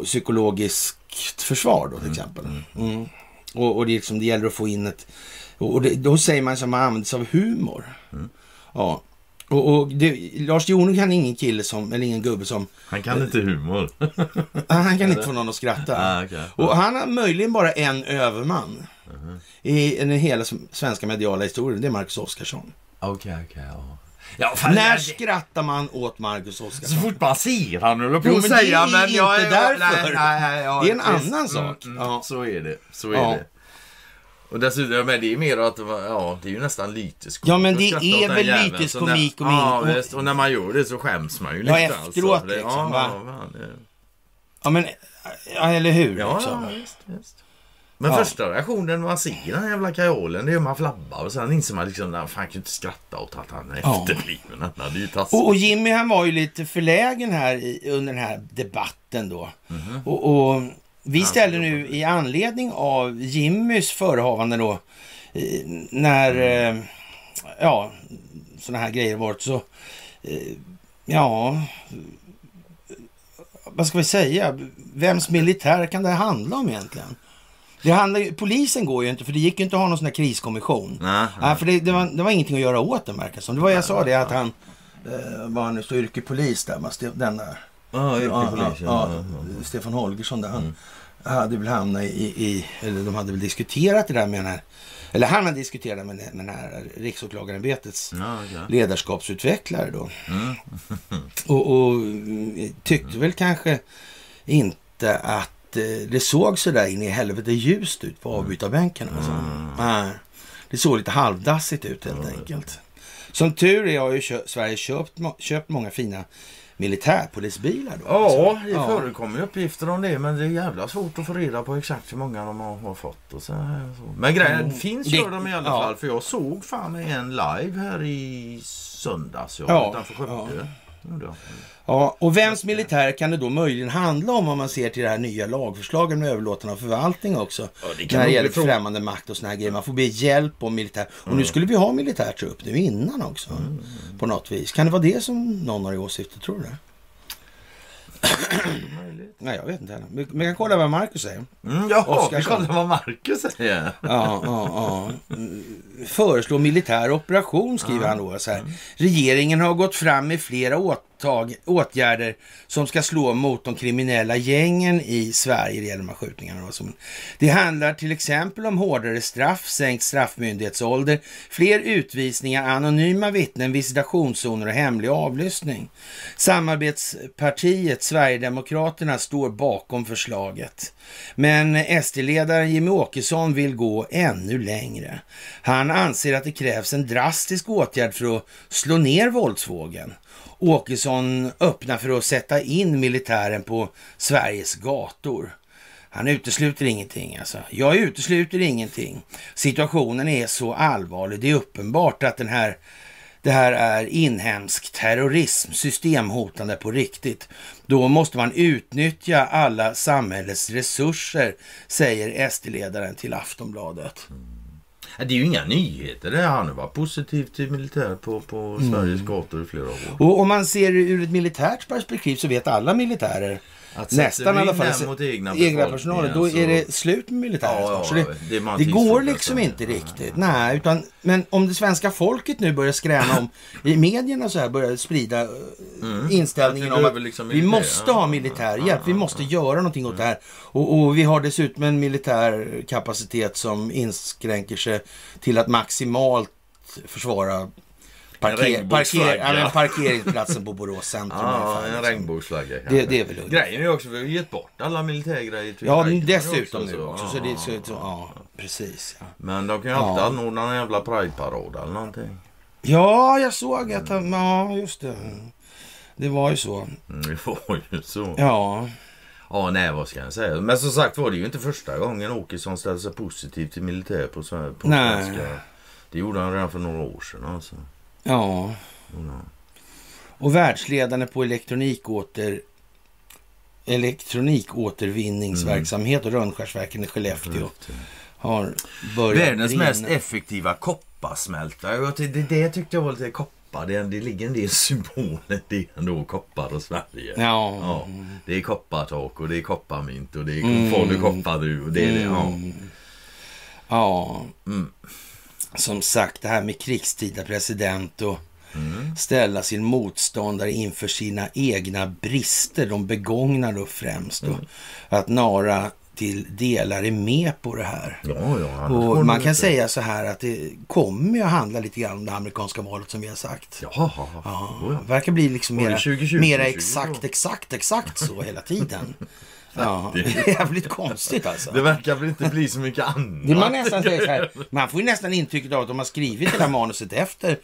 psykologiskt försvar då till exempel. Mm. Och, och det, liksom, det gäller att få in ett... Och det, då säger man att man använder sig av humor. Mm. Ja. Och, och det, Lars Jonung är ingen kille som, eller ingen gubbe som... Han kan inte humor. Han kan inte få någon att skratta. Ah, okej. Och han har möjligen bara en överman Mhm. i den hela svenska mediala historien. Det är Marcus Oskarsson. Okej, okej. ja. Ja, fan, När det- skrattar man åt Marcus Så Oskarsson? fort man ser han håller på att men det säga, är jag inte är... därför. Nej, nej, nej, ja, Det är en visst. annan sak. Mm, Ja. mm, Så är det. Så är Ja. det. Och dessutom, men det är mer att, ja, det är ju nästan lytisk Ja, men det är väl jäveln. lytisk Så komik när, och Ja, visst. Och när man gör det så skäms man ju Ja, lite. efteråt alltså. Liksom, ja, va? ja, fan, det- Ja, men... Ja, eller hur? Ja, liksom. ja, visst, visst. Men Ja. första reaktionen man ser den jävla kajolen, det är man flabbar och sen inser man liksom, fan jag kan inte skratta åt att han är Ja. efterbliven. Han hade ju taskigt. Och, och Jimmy han var ju lite förlägen här i, under den här debatten då. Mhm. Och, och vi ställde nu i anledning av Jimmys förehavande då, när, Mm. eh, ja, sådana här grejer varit så, eh, ja, vad ska vi säga, vems militär kan det handla om egentligen? Det handlar, polisen går ju inte, för det gick ju inte att ha någon sån här kriskommission. Nej, Nej, för det, det, var, det var ingenting att göra åt den verkar som. Det var jag sa det att han, eh, var han nu så yrkepolis där, den där. Ja, Ja, ja, Ja, ja, Stefan Holgersson där. Han hade väl hamnat i, i, eller de hade väl diskuterat det där med den här, eller han hade diskuterat med, med den här riksåklagarämbetets ja, okej. ledarskapsutvecklare då. Mm. Och, och mm, tyckte väl kanske inte att eh, det såg så där in i helvete ljust ut på avbytarbänken. Alltså. Mm. Det såg lite halvdassigt ut helt enkelt. Som tur är har ju Sverige köpt, köpt många fina militärpolisbilar. Då, Ja, alltså. det förekommer ju uppgifter om det men det är jävla svårt att få reda på exakt hur många de har, har fått. Och så här, så. Men grejen finns Det- gör de i alla ja. fall för jag såg fan en live här i söndags ja, Ja, utanför Skövde. Jag. Ja, och vems militär kan det då möjligen handla om om man ser till det här nya lagförslaget med överlåtande av förvaltning också? Ja, det kan när det gäller fråga- främmande makt och såna här grejer. Man får be hjälp om militär. Och nu skulle vi ha militär trupp nu innan också. På något vis. Kan det vara det som någon har i åsikter, tror du det? Nej, jag vet inte heller. Men vi kan kolla vad Marcus säger. Mm, jaha, vi kollar vad Marcus säger. Ja, ja, ja. Föreslår militär operation, skriver han då. Så här. Regeringen har gått fram med flera åtag, åtgärder som ska slå mot de kriminella gängen i Sverige. Det gäller de här skjutningarna. Det handlar till exempel om hårdare straff, sänkt straffmyndighetsålder, fler utvisningar, anonyma vittnen, visitationszoner och hemlig avlyssning. Samarbetspartiet Sverigedemokraterna står bakom förslaget. Men SD-ledaren Jimmy Åkesson vill gå ännu längre. Han anser att det krävs en drastisk åtgärd för att slå ner våldsvågen. Åkesson öppnar för att sätta in militären på Sveriges gator. Han utesluter ingenting alltså. Jag utesluter ingenting. Situationen är så allvarlig. Det är uppenbart att den här det här är inhemsk terrorism, systemhotande på riktigt. Då måste man utnyttja alla samhällets resurser, säger SD-ledaren till Aftonbladet. Det är ju inga nyheter det. Han har varit positiv till militär på, på Sveriges gator i flera år. Och om man ser det ur ett militärt perspektiv så vet alla militärer, Att nästan i alla fall, den mot egna egna personalen, då är det slut med militären Ja, ja, det, det det går liksom så. inte riktigt. Nej, utan, men om det svenska folket nu börjar skräna om, i medierna så här börjar sprida eh, inställningen Att vi om att liksom vi måste ha militär hjälp, vi måste göra någonting åt det här. Och, och vi har dessutom en militär kapacitet som inskränker sig till att maximalt försvara parker, parker, ja, men parkeringsplatsen på Borås centrum. Ja, ungefär, en liksom. regnbågsflagga. Det, det är väl ungefär. Grejen är ju också, vi har gett bort alla militärgrejer Ja, dessutom också, nu så- också. Så det, så, så, ja, precis. Ja. Men de kan ju alltid Ja. anordna en jävla prideparad eller någonting. ja, jag såg att han, ja, just det. Det var ju så. Mm, det var ju så. Ja. Ja, nej vad ska jag säga. Men som sagt var det ju inte första gången Åkesson ställde sig positiv till militär på, på Nej. svenska. Det gjorde han redan för några år sedan alltså. Ja. Mm. Och världsledande på elektronikåter elektronikåtervinningsverksamhet och Rönnskärsverken i Skellefteå har börjat Världens brinna. mest effektiva kopparsmältare. Tyckte- Det, det tyckte jag var lite koppar. Det, det ligger en del symboler i ändå koppar och Sverige. Ja. Ja, det är koppartak och det är kopparmynt och det är Mm. Falu kopparru och det är det. Ja. Mm. Ja, Mm. Som sagt det här med krigstida president och Mm. ställa sin motståndare inför sina egna brister, de begångna då främst. Mm. Och att Nara till delar är med på det här. Ja, ja. Och det man kan inte. säga så här att det kommer att handla lite grann om det amerikanska valet som vi har sagt. Ja, ja, verkar bli liksom mera, 2020 mera och exakt, 2022. exakt, exakt så hela tiden. Ja, det är jävligt konstigt alltså. Det verkar väl inte bli så mycket annat. Det man nästan säger här, man får ju nästan intrycket av att de har skrivit det där manuset efter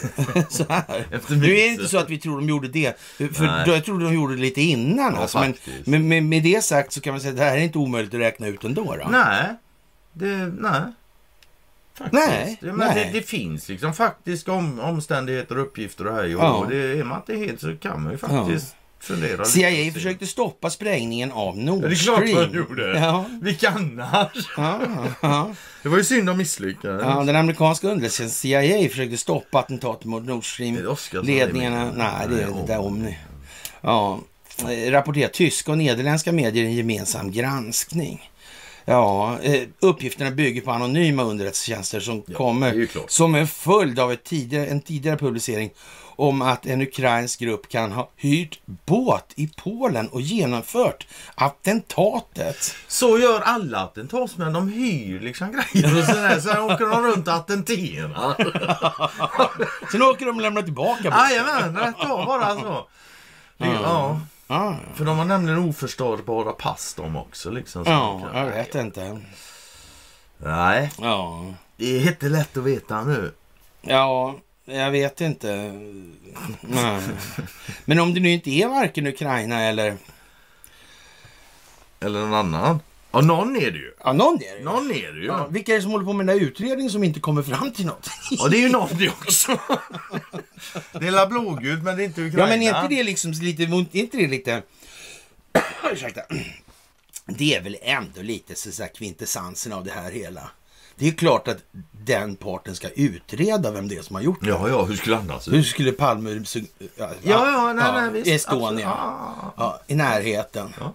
så här. Efter nu är det inte så att vi tror de gjorde det, för Nej. då, jag tror de gjorde det lite innan. Ja, alltså, men men med, med det sagt så kan man säga att det här är inte omöjligt att räkna ut ändå. Då. Nej, det, nej. Faktiskt. Nej, det, nej. Det, det finns liksom faktiska om, omständigheter och uppgifter och här. Jo, Ja. och det, är man inte helt så kan man ju faktiskt fundera. CIA försökte stoppa sprängningen av Nord Ja, det är klart Stream. man gjorde. Ja, Vilka annars? ja, ja. Det var ju synd de misslyckades. Ja, den amerikanska underrättelsetjänsten CIA försökte stoppa attentatet mot Nord Det är Stream. Oskarsson, Ledningarna, det är nej det är det där om. Ja, eh, rapporterar tyska och nederländska medier i en gemensam granskning. Ja, eh, uppgifterna bygger på anonyma underrättelsetjänster som Ja, kommer som en följd av tidigare, en tidigare publicering om att en ukrainsk grupp kan ha hyrt båt i Polen och genomfört attentatet. Så gör alla attentatsmän. De hyr liksom grejer och sådär. Sen åker de runt och attenterar. Sen åker de och lämnar tillbaka båten. Jajamän, rätt av bara så. Det, ja. Ja, För de har nämligen oförstörbara pass de också. Liksom, ja, kan- jag vet inte. Nej, Ja. det är inte lätt att veta nu. Ja, jag vet inte. Nej. Men om det nu inte är varken Ukraina eller... Eller någon annan. Ja, någon är det ju. Ja, någon är det. Någon är det ju. Ja, vilka är det som håller på med den där utredningen som inte kommer fram till något? Ja, det är ju någon det också. Det är la blågult, men det är inte Ukraina. Ja, men är inte det liksom lite... Är inte det lite... Ursäkta. Det är väl ändå lite så så här kvintessensen av det här hela. Det är klart att den parten ska utreda vem det är som har gjort det. Ja, ja, hur skulle annars? Hur skulle Palme... Ja, Ja, ja, nej, nej, visst. Estonia. Ja, Ja, i närheten. Ja.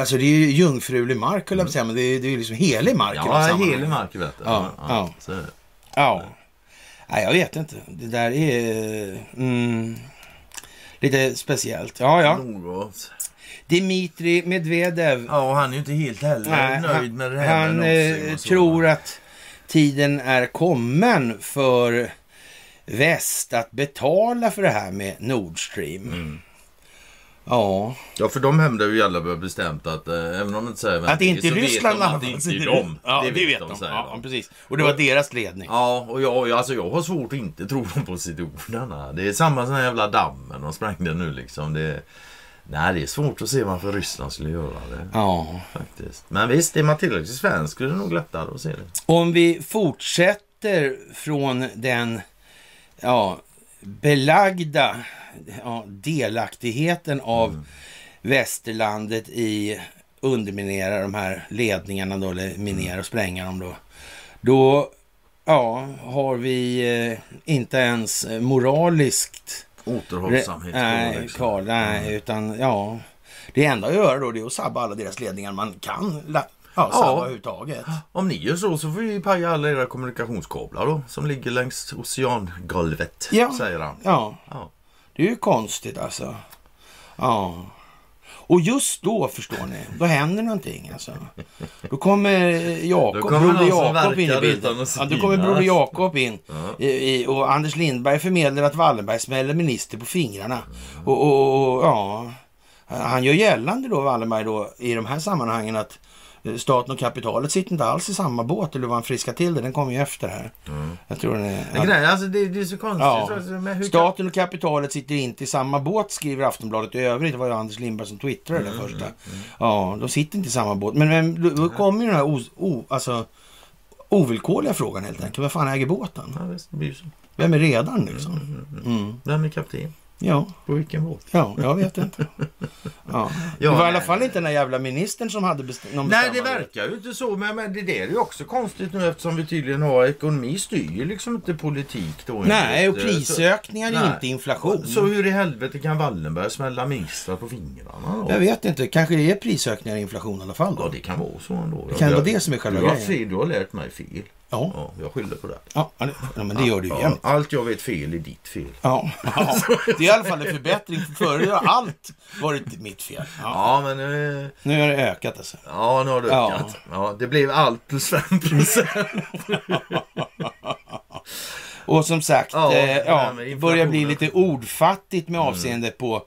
Alltså det är ju jungfrulig mark höll jag på att säga, men det är, ju liksom helig mark. Ja, helig mark vet du. Ja, ja. Så är det. Ja. Nej, jag vet inte. Det där är mm, lite speciellt. Ja, ja. Något. Dimitri Medvedev. Ja, och han är ju inte helt heller Nej, nöjd med det här han eh, tror att tiden är kommen för väst att betala för det här med Nord Stream. Mm. Ja, Ja, för de hävdar ju alla bestämt att eh, även om de inte säger vem att det är, inte så Ryssland vet de att det inte är dem. Ja, det, vet de. säger Ja, de. precis. Och det var deras ledning. Ja, och jag, jag- alltså jag har svårt att inte tro dem på sitt ord. Det är samma sån här jävla dammen de sprängde nu liksom. Det, nej, det är svårt att se varför Ryssland skulle göra det. Ja. Faktiskt. Men visst, är man tillräckligt svensk är det nog lättare att se det. Om vi fortsätter från den ja, belagda ja, delaktigheten av västerlandet i underminera de här ledningarna då, eller minera och spränga dem då. Då ja, har vi eh, inte ens eh, moraliskt Återhållsamhet. nej, kvar, nej, utan ja. Det enda att göra då det är att sabba alla deras ledningar man kan la, ja, sabba Ja. överhuvudtaget. Om ni gör så så får vi paja alla era kommunikationskablar då. Som ligger längs oceangolvet. Ja. Säger han. Ja. Ja. Det är ju konstigt alltså. Ja. Och just då, förstår ni, då händer någonting alltså. Då kommer Jakob, Då kommer broder Jakob in i bilden. Ja, då kommer broder Jakob in. I, i, och Anders Lindberg förmedlar att Wallenberg smäller minister på fingrarna. Mm. Och, och, och ja, han gör gällande då, Wallenberg då, i de här sammanhangen att eh, staten och kapitalet sitter inte alls i samma båt. Eller vad han friskar till det, den kommer ju efter här. Jag tror den är... Grejen, alltså det, det är så konstigt. Ja. Så- Staten och kapitalet sitter inte i samma båt, skriver Aftonbladet i övrigt. Det var ju Anders Lindberg som twittrade Mm, det första. Ja, de sitter inte i samma båt. Men, men då, kommer ju den här o, o, alltså, ovillkorliga frågan helt enkelt. Vem fan äger båten? Ja, visst, det. Vem är redaren liksom? Mm. Vem är kapten? Ja, På vilken båt? ja, jag vet inte. Ja. Det Ja, var i alla nej. fall inte den där jävla ministern som hade best- någon Nej, det verkar ju inte så. Men, men det där är ju också konstigt nu eftersom vi tydligen har ekonomi styr ju liksom inte politik då. Nej, och enligt, eh, prisökningar är Nej. inte inflation. Så, hur i helvete kan Wallenberg smälla ministrar på fingrarna då? Jag vet inte, kanske det är prisökningar och inflation i alla fall Ja, då. det kan vara så ändå. Det kan Jag- vara det som är själva du har, grejen. fel, du har lärt mig fel. Ja, Ja, jag skyller på det. ja, ja, men det gör du ju Ja, allt jag vet fel är ditt fel. Ja, ja, det är i alla fall en förbättring. För Förut har allt varit mitt fel. Ja. Men nu... Nu har det ökat alltså. Ja, nu har det ökat. Ja. det blev allt plus 5 procent. Och som sagt, Ja, det eh, det börjar bli lite ordfattigt med avseende på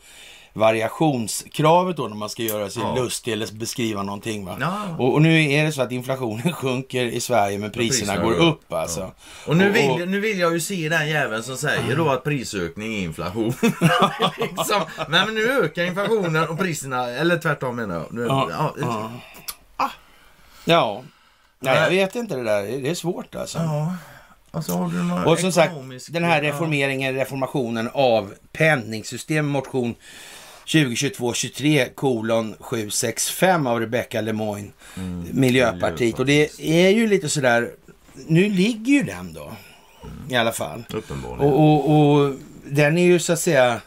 variationskravet då när man ska göra sig Ja. lustig eller beskriva någonting. Va? Ja. Och, och nu är det så att inflationen sjunker i Sverige men priserna, priserna går upp alltså. Och nu Och- vill, nu vill jag ju se den jäveln som säger då att prisökning är inflation. liksom. Men, men nu ökar inflationen och priserna, eller tvärtom menar jag. Nu, Ja, ja, Nej, jag Nej. vet inte det där. Det är svårt alltså. Alltså, Och som sagt, den här reformeringen, reformationen av penningsystem, motion 2022-23 kolon 765 av Rebecca Lemoyne, Mm. Miljöpartiet. Och det är ju lite sådär, nu ligger ju den då, i alla fall. Uppenbarligen. Och, och, och den är ju så att säga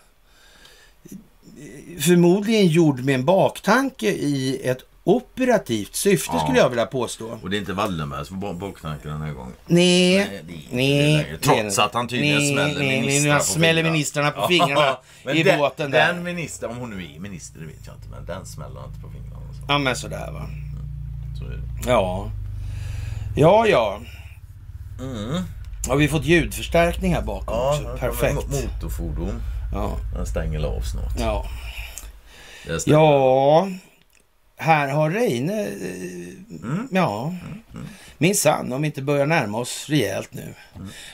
förmodligen gjord med en baktanke i ett operativt syfte Ja. skulle jag vilja påstå. Och det är inte Wallenberg som var bakknarken den här gången. Nej, Nej, det nej. det. Trots att han tydligen nej, smäller nej, ministrar nej, på smäller ministrarna på fingrarna Men i den, båten där. Den minister, om hon nu är minister, det vet jag inte. Men den smäller inte på fingrarna. Så, Ja, men sådär va. så är det. Ja. Ja, ja. Mm. Har vi fått ljudförstärkning här bakom Ja, också? Perfekt. mo- Motorfordon. Ja. Den stänger av snart. Ja. Ja. Här har Reine... eh, Ja. Minsann, om vi inte börjar närma oss rejält nu.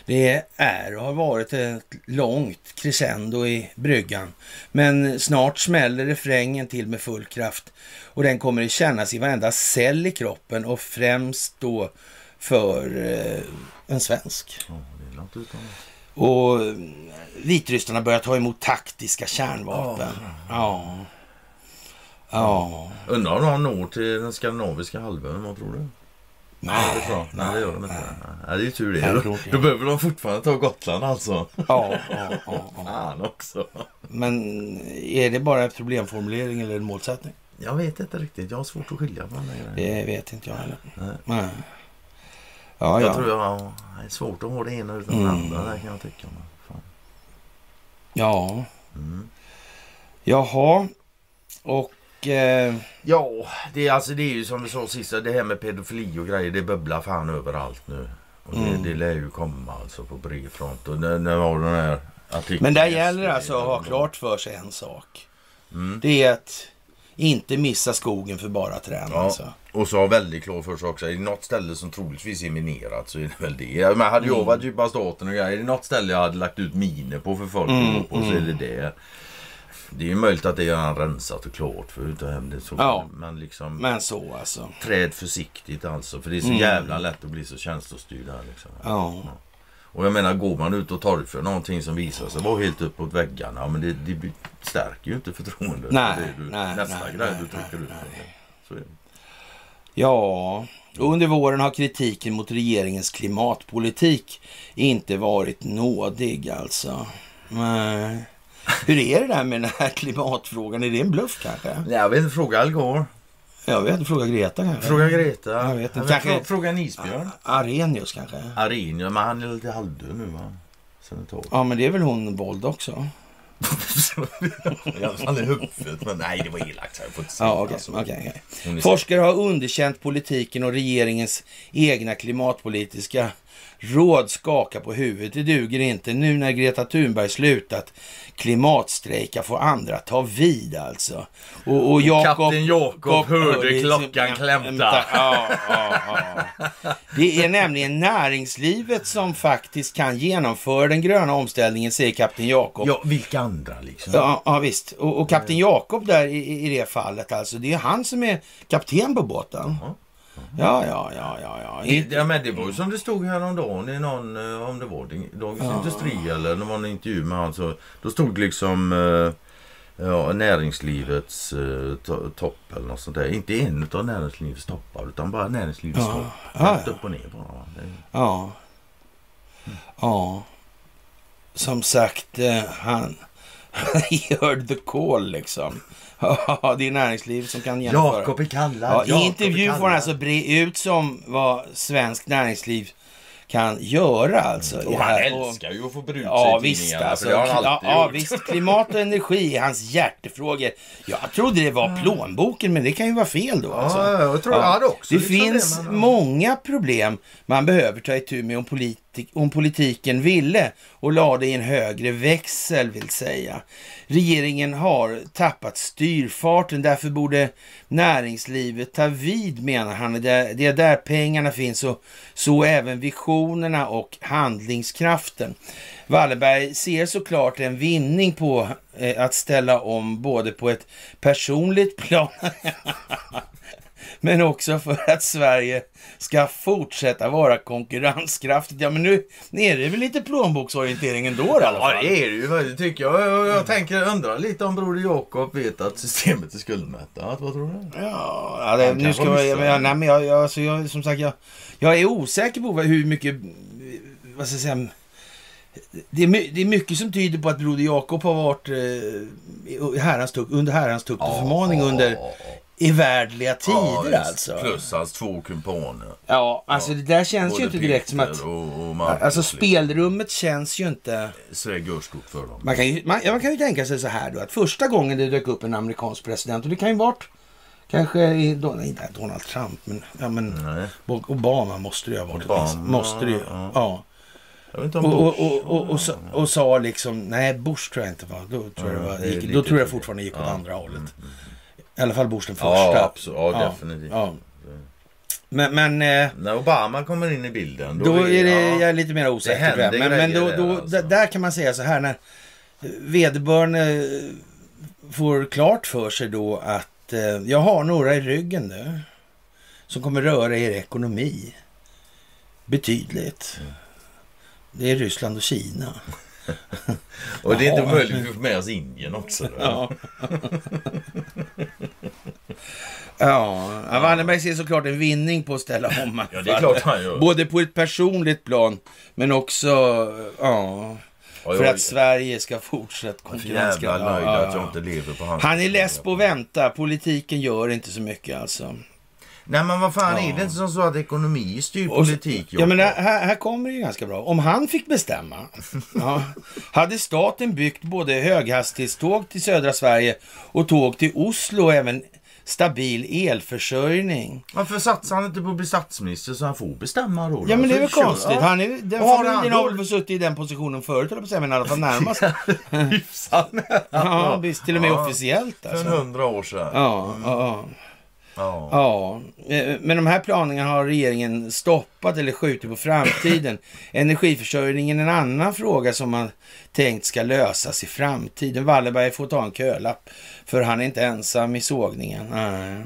Det är och har varit ett långt crescendo i bryggan. Men snart smäller refrängen till med full kraft. Och den kommer att kännas i varenda cell i kroppen och främst då för eh, en svensk. Ja. Och eh, Vitryssarna börjar ta emot taktiska kärnvapen. Ja. Ja. Undrar om de når till den skandinaviska halvön, vad tror du? Nej. Det jag. Nej, det gör de inte. Nej, det är ju tur det. Nej, Då, då behöver de fortfarande ta Gotland alltså. Ja, ja, ja, ja. Fan också. Men är det bara en problemformulering eller en målsättning? Jag vet inte riktigt. Jag har svårt att skilja på grejen. Det vet inte jag heller. Nej. Nej. Ja, Jag ja. tror jag har det är svårt att ha det ena utan Mm. det andra. Där kan jag tycka. Fan. Ja. Mm. Jaha. Och... Eh, Ja, det är, alltså, det är ju som vi sa sist. Det här med pedofili och grejer. Det bubblar fan överallt nu. Och det, Mm. det lär ju komma alltså på bred front. Och när, när var den här artikeln? men där gäller alltså att ha klart för sig en sak. Mm. Det är att inte missa skogen för bara träd. Ja. Alltså. Och så har väldigt klart för sig också. Är det något ställe som troligtvis är minerat så är det väl det. Men hade jag Mm. varit djupa staten och grejer. Är det något ställe jag hade lagt ut miner på för folk Mm, att gå på så är det det. Det är ju möjligt att det är rensat och klart förut. och hem det så. Ja. Men liksom. Men så alltså. Träd försiktigt alltså. För det är så Mm. jävla lätt att bli så känslostyrd här liksom. Ja. Och jag menar går man ut och torgför någonting som visar sig vara helt uppåt väggarna. Ja, men det, det stärker ju inte förtroendet. Nej, för det du, nej, nästa nej, grej nej, du trycker ut. Så. Ja, under våren har kritiken mot regeringens klimatpolitik inte varit nådig alltså. Nej. Hur är det där med den här klimatfrågan? Är det en bluff kanske? Nej, Jag vet inte, fråga Al Gore. Jag vet inte, fråga Greta kanske? Fråga Greta. Jag vet inte. Kanske- frå- Fråga en isbjörn. Arrhenius kanske? Arrhenius, men han är lite halvdöd nu va? Ja, men det är väl hon våld också? Fall i huvudet. Men nej, det var elakt. Jag får inte säga Ja, okej. alltså. Hon är Forskare har underkänt politiken och regeringens egna klimatpolitiska råd skakar på huvudet. Det duger inte. Nu när Greta Thunberg slutat klimatstrejka får andra ta vid alltså. Och, och Jakob, Kapten Jakob hörde klockan klämta. Ja, ja, ja. Det är nämligen näringslivet som faktiskt kan genomföra den gröna omställningen, säger kapten Jakob. Ja, vilka andra liksom? Ja, ja visst. Och, och kapten Jakob där i, i det fallet alltså, det är han som är kapten på båten. Ja. Ja, ja, ja, ja, ja. Inte- Ja, men det var ju som det stod häromdagen i någon, eh, om det var Dagens Industri eller det var en intervju med han. Så, då stod liksom eh, ja, näringslivets eh, to- topp eller något sånt där. Inte en av näringslivets toppar utan bara näringslivets Ja. topp. Ja, ja. upp och ner bara. Det, Ja. Ja. Som sagt, eh, han... He heard the call liksom. Ja, det är näringslivet som kan genomföra. Jakob är kallad. Ja, I intervjun får han alltså bre ut som vad svenskt näringsliv kan göra alltså. Och det han älskar ju att få brut Ja sig i visst tidningarna, alltså. För det har han Ja, alltid ja gjort. visst. Klimat och energi är hans hjärtefrågor. Jag trodde det var plånboken men det kan ju vara fel då. Alltså. Ja, jag tror jag hade också Det liksom finns det, men- många problem man behöver ta itu med om, om politiken ville och lade i en högre växel vill säga. Regeringen har tappat styrfarten, därför borde näringslivet ta vid menar han. Det är där pengarna finns och så även visionerna och handlingskraften. Wallenberg ser såklart en vinning på eh, att ställa om både på ett personligt plan men också för att Sverige ska fortsätta vara konkurrenskraftigt. Ja, men nu, är det väl lite plånboksorientering ändå i alla Ja, fall. det är det ju faktiskt tycker jag. Jag, jag tänker undra lite om Broder Jakob vet att systemet är skuldmättat. Vad tror du? Ja, ja, det, nu ska jag, ja, det. nej, men jag, jag, alltså, jag, som sagt, jag, jag är osäker på hur mycket, vad ska jag säga, det är, my- det är mycket som tyder på att Broder Jakob har varit eh, herrans tukt, under herrans tukt och förmaning under evärdliga tider visst. alltså. Plus hans två kumpaner. Ja, alltså det där känns ju Både inte direkt som att... Och, och Marcus, Alltså liksom. spelrummet känns ju inte... Så det går stort för dem. Man kan, ju, man, ja, man kan ju tänka sig så här då att första gången det dök upp en amerikansk president och det kan ju varit kanske i, då, nej, inte Donald Trump men, ja, men Nej. Obama måste det ju ha varit. Obama, måste det ju. ja. Ja. Och, och, och, och, och, sa- och sa liksom, nej Bush tror jag inte var. Då tror jag, det Ja, var, gick, då tror jag fortfarande gick åt Ja. andra hållet. I alla fall Bush den första. Ja, absolut. Ja, definitivt. Ja. Men, men eh, När Obama kommer in i bilden. Då är det, ja. jag är lite mer osäker det. Men, men då, då, där, alltså. där kan man säga så här när vederbörande får klart för sig då att eh, jag har några i ryggen nu som kommer röra er ekonomi betydligt. Det är Ryssland och Kina. Och det är inte Jaha. omöjligt att få med oss Indien också. Ja. Ja. Wallenberg ser såklart en vinning på att ställa om. Ja, det är klart han gör. Både på ett personligt plan, men också ja, för jag att Sverige ska fortsätta är konkurrenskraftigt. nöjd att jag ja. inte lever på hans... Han är less på att vänta. Politiken gör inte så mycket alltså. Nej men vad fan Ja. är det inte som så att ekonomi styr Och politik? Ja, men här, här kommer det ju ganska bra. Om han fick bestämma. ja, hade staten byggt både höghastighetståg till södra Sverige och tåg till Oslo och även stabil elförsörjning. Varför satsar han inte på att bli statsminister så han får bestämma då? Ja men det är väl konstigt. ja. Han är, den har familjen har väl suttit i den positionen förut, höll på att säga, men i alla fall närmast. Hyfsat nära. ja, visst, till och med Ja. officiellt För alltså. hundra år sedan. Ja, ja, ja. Ja. Ja, eh, men de här planerna har regeringen stoppat eller skjutit på framtiden. Energiförsörjningen är en annan fråga som man tänkt ska lösas i framtiden. Wallenberg får ta en kölapp för han är inte ensam i sågningen. Nej.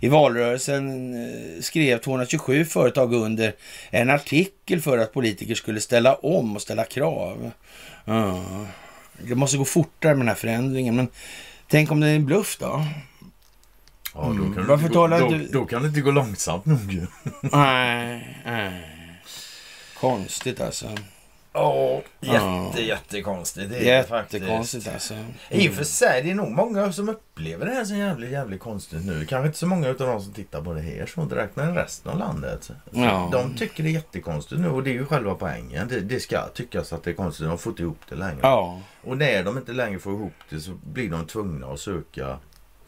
I valrörelsen eh, skrev 227 företag under en artikel för att politiker skulle ställa om och ställa krav. Ja. Det måste gå fortare med den här förändringen, men tänk om det är en bluff då? Ja, då, kan det Varför gå, talar då, du- då kan det inte gå långsamt nog. Nej, nej. Konstigt alltså. Ja, jätte, jättekonstigt. Det är det. Jättekonstigt alltså. I och för sig, det är nog många som upplever det här som jävligt, jävligt konstigt nu. Kanske inte så många utav de som tittar på det här som direkt, men resten av landet. Ja. De tycker det är jättekonstigt nu och det är ju själva poängen. Det, det ska tyckas att det är konstigt. De får inte ihop det längre. Ja. Och när de inte längre får ihop det så blir de tvungna att söka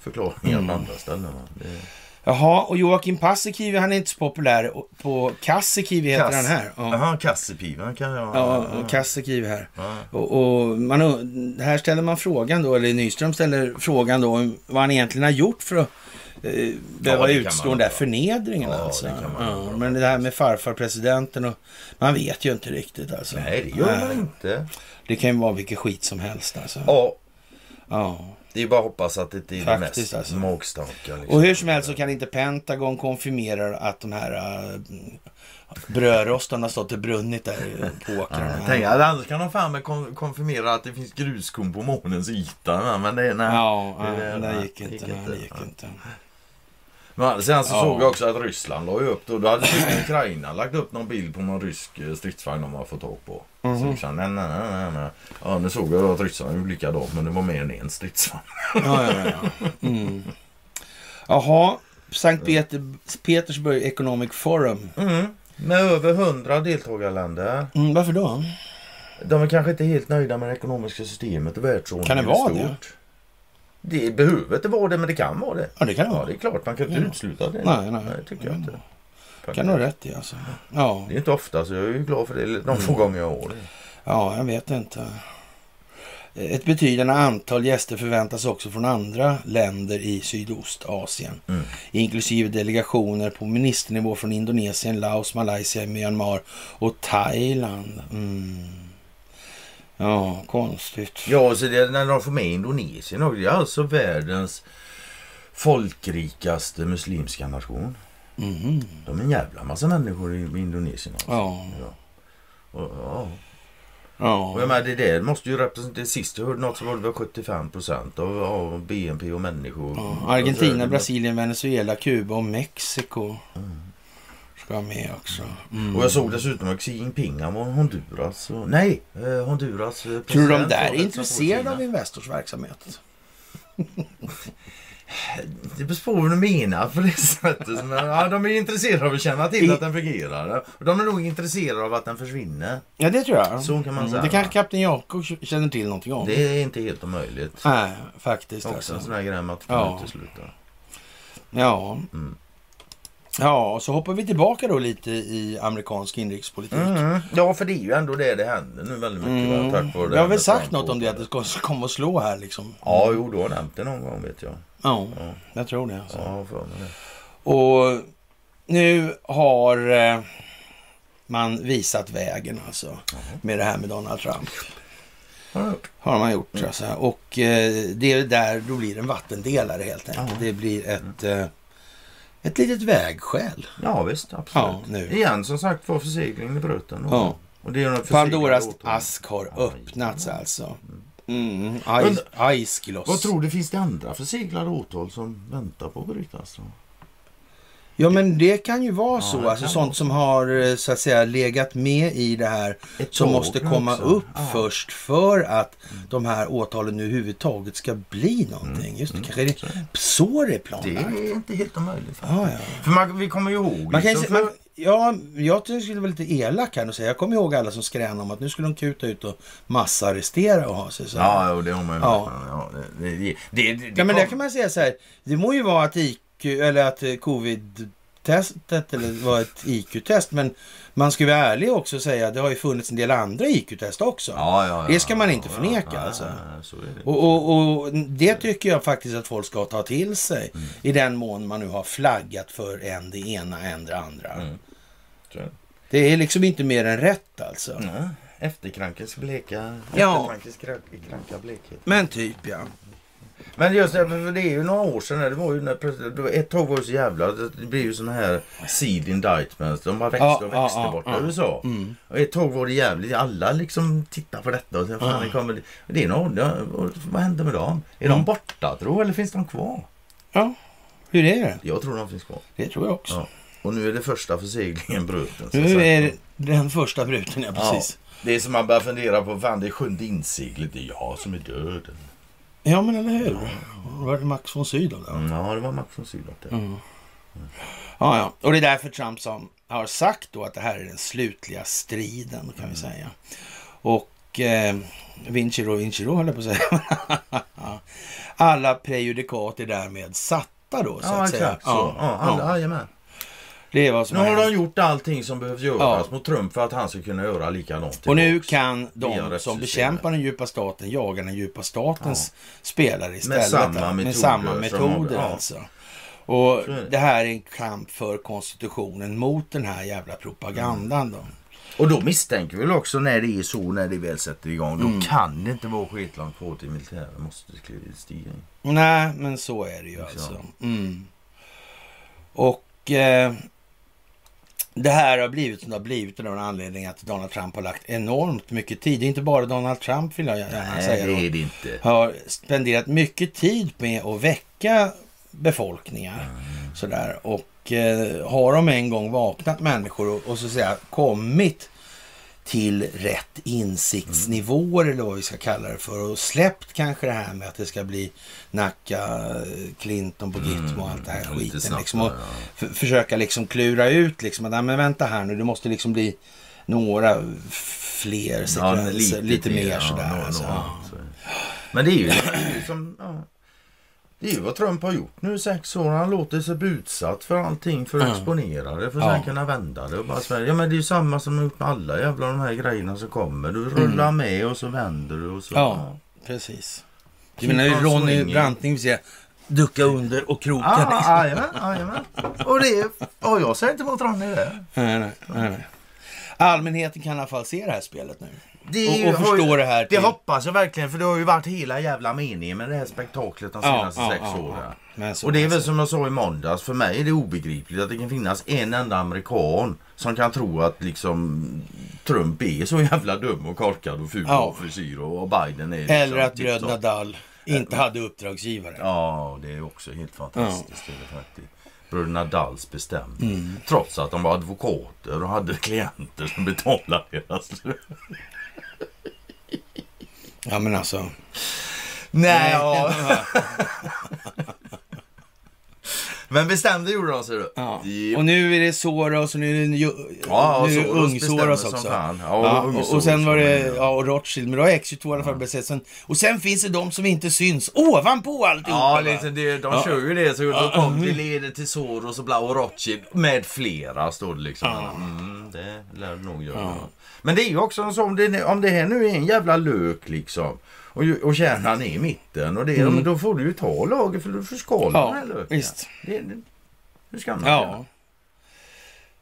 förklaringar Mm. på andra ställen. Det, Jaha, och Joakim Paasikivi, han är inte så populär. På Kassikivi heter Kass- han här. Ja, Jaha, Kassepivan kan jag... ja och Kassikivi här. Ja. Och, och man, här ställer man frågan då, eller Nyström ställer frågan då, om vad han egentligen har gjort för att eh, behöva kan utstå den där förnedringen Ja, alltså. det kan man Ja, men det här med farfarpresidenten och man vet ju inte riktigt alltså. Nej, det gör man inte. Det kan ju vara vilket skit som helst alltså. Ja, Ja. Det är bara att hoppas att det inte är det Faktiskt, mest alltså. magstarka. Liksom. Och hur som helst så kan inte Pentagon konfirmera att de här uh, brödrostarna har stått och brunnit där på åkrarna. Ja, tänk, annars kan de fan med kon- konfirmera att det finns gruskorn på månens yta. Men det, nej. Ja, Det- ja, det nej, gick inte. Nej, det gick inte. Men sen så Ja. såg jag också att Ryssland la upp då. Då hade Ukraina lagt upp någon bild på någon rysk eh, stridsvagn de har fått tag på. Så Mhm. jag kände, nej, nej, nej, nej. Ja, nu såg jag då att Ryssland gjorde likadant men det var mer än en stridsvagn. Ja, ja, ja. Mm. Jaha, Sankt Peter, Petersburg Economic Forum. Mm. Med över hundra deltagarländer. Mm, varför då? De är kanske inte helt nöjda med det ekonomiska systemet och världsordningen Kan det vara det? Det behöver inte vara det, men det kan vara det. Ja, det kan det Ja, vara. det är klart. Man kan inte Ja. utesluta det. Nej, nej. det tycker jag inte. Kan du ha rätt i alltså. Ja, Det är inte ofta, så jag är ju glad för det. De Mm. få gånger jag har det. ja, jag vet inte. Ett betydande antal gäster förväntas också från andra länder i Sydostasien. Mm. Inklusive delegationer på ministernivå från Indonesien, Laos, Malaysia, Myanmar och Thailand. Mm. Ja, konstigt. Ja, så det, när de får med Indonesien också. Det är alltså världens folkrikaste muslimska nation. Mhm. De är en jävla massa människor i Indonesien. Alltså. Ja, Ja. Och, ja. ja. Och jag menar, det där måste ju representera... Sist jag hörde något så var det väl 75 procent av, av BNP och människor. Ja, Och Argentina, det- Brasilien, Venezuela, Kuba och Mexiko ska vara med också. Mm. Och jag såg dessutom att Xi Jinping var Honduras. Och, nej, eh, Honduras eh, Tror du de president där är intresserade av Investors verksamhet? Det beror på vad du menar på det sättet. Men, ja, de är intresserade av att känna till att den fungerar. De är nog intresserade av att den försvinner. Ja, det tror jag. Så kan man Mm, säga. Det kanske Kapten Jakob känner till någonting om. Det är inte helt omöjligt. Nej, faktiskt. Också en Alltså. sån här grej med att Ja. utesluta. Ja. Mm. Ja, så hoppar vi tillbaka då lite i amerikansk inrikespolitik. Mm. Ja, för det är ju ändå det det händer nu väldigt mycket. Mm. Tack vare det Jag har väl sagt något om det, och- att det ska komma att slå här liksom. Ja, jo, du har nämnt det någon gång vet jag. Ja, Ja, jag tror det. Alltså. ja för mig det. Och nu har eh, man visat vägen alltså med det här med Donald Trump. Har jag gjort. Har man gjort alltså. Och eh, det är där, då blir det en vattendelare helt enkelt. Det blir ett, eh, ett litet vägskäl. Ja, visst. Absolut. Ja, nu. Igen, som sagt, var förseglingen i bröten. Och, Ja. och det är Pandoras ask har öppnats ja. alltså. Mm, Men- Aiskylos. Vad tror du, finns det andra förseglade åtal som väntar på att brytas? då? Ja men det kan ju vara Ja, så. det Alltså sånt vara som har eh, så att säga legat med i det här Ett som måste komma också. upp Ja. först för att de här åtalen nu överhuvudtaget ska bli någonting. Just det, kanske är det Så är det. det är Det planlagt. är inte helt omöjligt. Ja, ja. För man, vi kommer ju ihåg... Man kan liksom, för- man, ja, jag tycker det skulle vara lite elak här och säga. Jag kommer ihåg alla som skränade om att nu skulle de kuta ut och massarrestera och ha sig så. här. Ja, det har man ju Ja. hört. Ja, det, det, det, det, det, Ja, men där kom- kan man säga så här. Det må ju vara att IQ, eller att eh, covid-testet eller var ett IQ-test. Men man ska ju vara ärlig också och säga att det har ju funnits en del andra IQ-test också. Ja, ja, ja, Det ska man inte förneka, alltså. det. Och, och, och det tycker jag faktiskt att folk ska ta till sig. Mm. I den mån man nu har flaggat för en det ena, en det andra. Mm. Det. Är liksom inte mer än rätt alltså. Ja, efterkrankens bleka... Efterkrankens krank- kranka blekhet. Men typ ja. Men just det, för det är ju några år sedan. Det var ju när ett tag var det så jävla... Det blir ju såna här seed indictments. De bara växte Ja, och ja, växte ja, borta ja. i USA. Mm. Och ett tag var det jävligt. Alla liksom tittar på detta och sen fan, Ja. det kommer... Det är ja, och vad händer med dem? Är Mm. de borta tro eller finns de kvar? Ja, hur är det? Jag tror de finns kvar. Det tror jag också. Ja. Och nu är det första förseglingen bruten. Nu är den första bruten, ja precis. Det är som man börjar fundera på, fan det är sjunde inseglet, det är jag som är död. Ja, men eller hur? Var det Max von Sydow? Mm, ja, det var Max von Sydow. det. Mm. Ja, ja. Och det är därför Trump som har sagt då att det här är den slutliga striden, kan vi säga. Och eh, Vinciro, Vinciro höll jag på att säga. Alla prejudikat är därmed satta då, så Ja, att säga. exakt så. Ja, alla, ja. jajamän. Vad som Nu har de gjort allting som behövs göras Ja. mot Trump för att han ska kunna göra likadant Och nu kan de som bekämpar den djupa staten jaga den djupa statens spelare istället. samma Med metoder samma som metoder ja. alltså. Och det. här är en kamp för konstitutionen mot den här jävla propagandan då. Och då misstänker vi väl också när det är så, när det väl sätter igång. Då Mm. kan det inte vara skitlångt kvar till militären måste stiga in. Nej, men så är det ju Liksom. alltså. Mm. Och eh, det här har blivit som det har blivit av den anledningen att Donald Trump har lagt enormt mycket tid. Det är inte bara Donald Trump vill jag gärna Nej, säga. det då. är det inte. Har spenderat mycket tid med att väcka befolkningar. Mm. Sådär. Och eh, har de en gång vaknat människor och, och så att säga kommit till rätt insiktsnivåer eller vad vi ska kalla det för och släppt kanske det här med att det ska bli Nacka, Clinton på Gitmo och allt det här Mm, lite skiten. snabbt Liksom, och ja. försöka liksom klura ut liksom att, "Nej, men vänta här nu, det måste liksom bli några fler sekvenser, lite, mer ja, sådär. några- alltså. några, Ja. Men det är ju det är ju som, ja, det är vad Trump har gjort nu sex år. Han låter sig bli utsatt för allting för att Ja. exponera det. För att Ja. sen kunna vända det och bara säga, ja men det är ju samma som har gjort med alla jävla de här grejerna som kommer. Du rullar med och så vänder du och så. Mm. Ja, precis. Du menar ju on Ronny. Branting vill säga ducka under och kroka. Ja, liksom. jajamän, jajamän. Och det, och jag säger inte emot Ronny det. nej, nej, nej. Allmänheten kan i alla fall se det här spelet nu. Det Och- och förstå det här Det till- hoppas jag verkligen för det har ju varit hela jävla meningen med det här spektaklet de senaste sex åren. Men så Och det är väl som jag sa i måndags, för mig är det obegripligt att det kan finnas en enda amerikan som kan tro att liksom Trump är så jävla dum och korkad och ful Ja. och frisyr och Biden är liksom Eller att tip-top. bröderna Dall inte hade uppdragsgivare. Ja, det är också helt fantastiskt. Det faktiskt. Bröderna Dals bestämde. Mm. Trots att de var advokater och hade klienter som betalade deras lön. Ja, men alltså. Nej, ja. Men bestämde gjorde de, ser du. Ja. Japp. Och nu är det Soros och nu är det, ju, Ja, nu är det Soros ung bestämmer Soros som också. Ja, Ja, ung och, och sen var det ja, och Rothschild, men då har X22 i alla fall bestämt. Sen, och sen finns det de som inte syns ovanpå alltihopa. Ja, liksom det, de Ja. kör ju det. Så då kom det leder till Soros och bla och Rothschild med flera står det liksom. Mm, det lär det nog göra. Men det är ju också så om det, om det här nu är en jävla lök liksom. Och, och kärnan är i mitten. Och det, men då får du ju ta lager för du förskalar Mm. Ja, den här löken. visst. Det, det, hur ska man Ja. göra?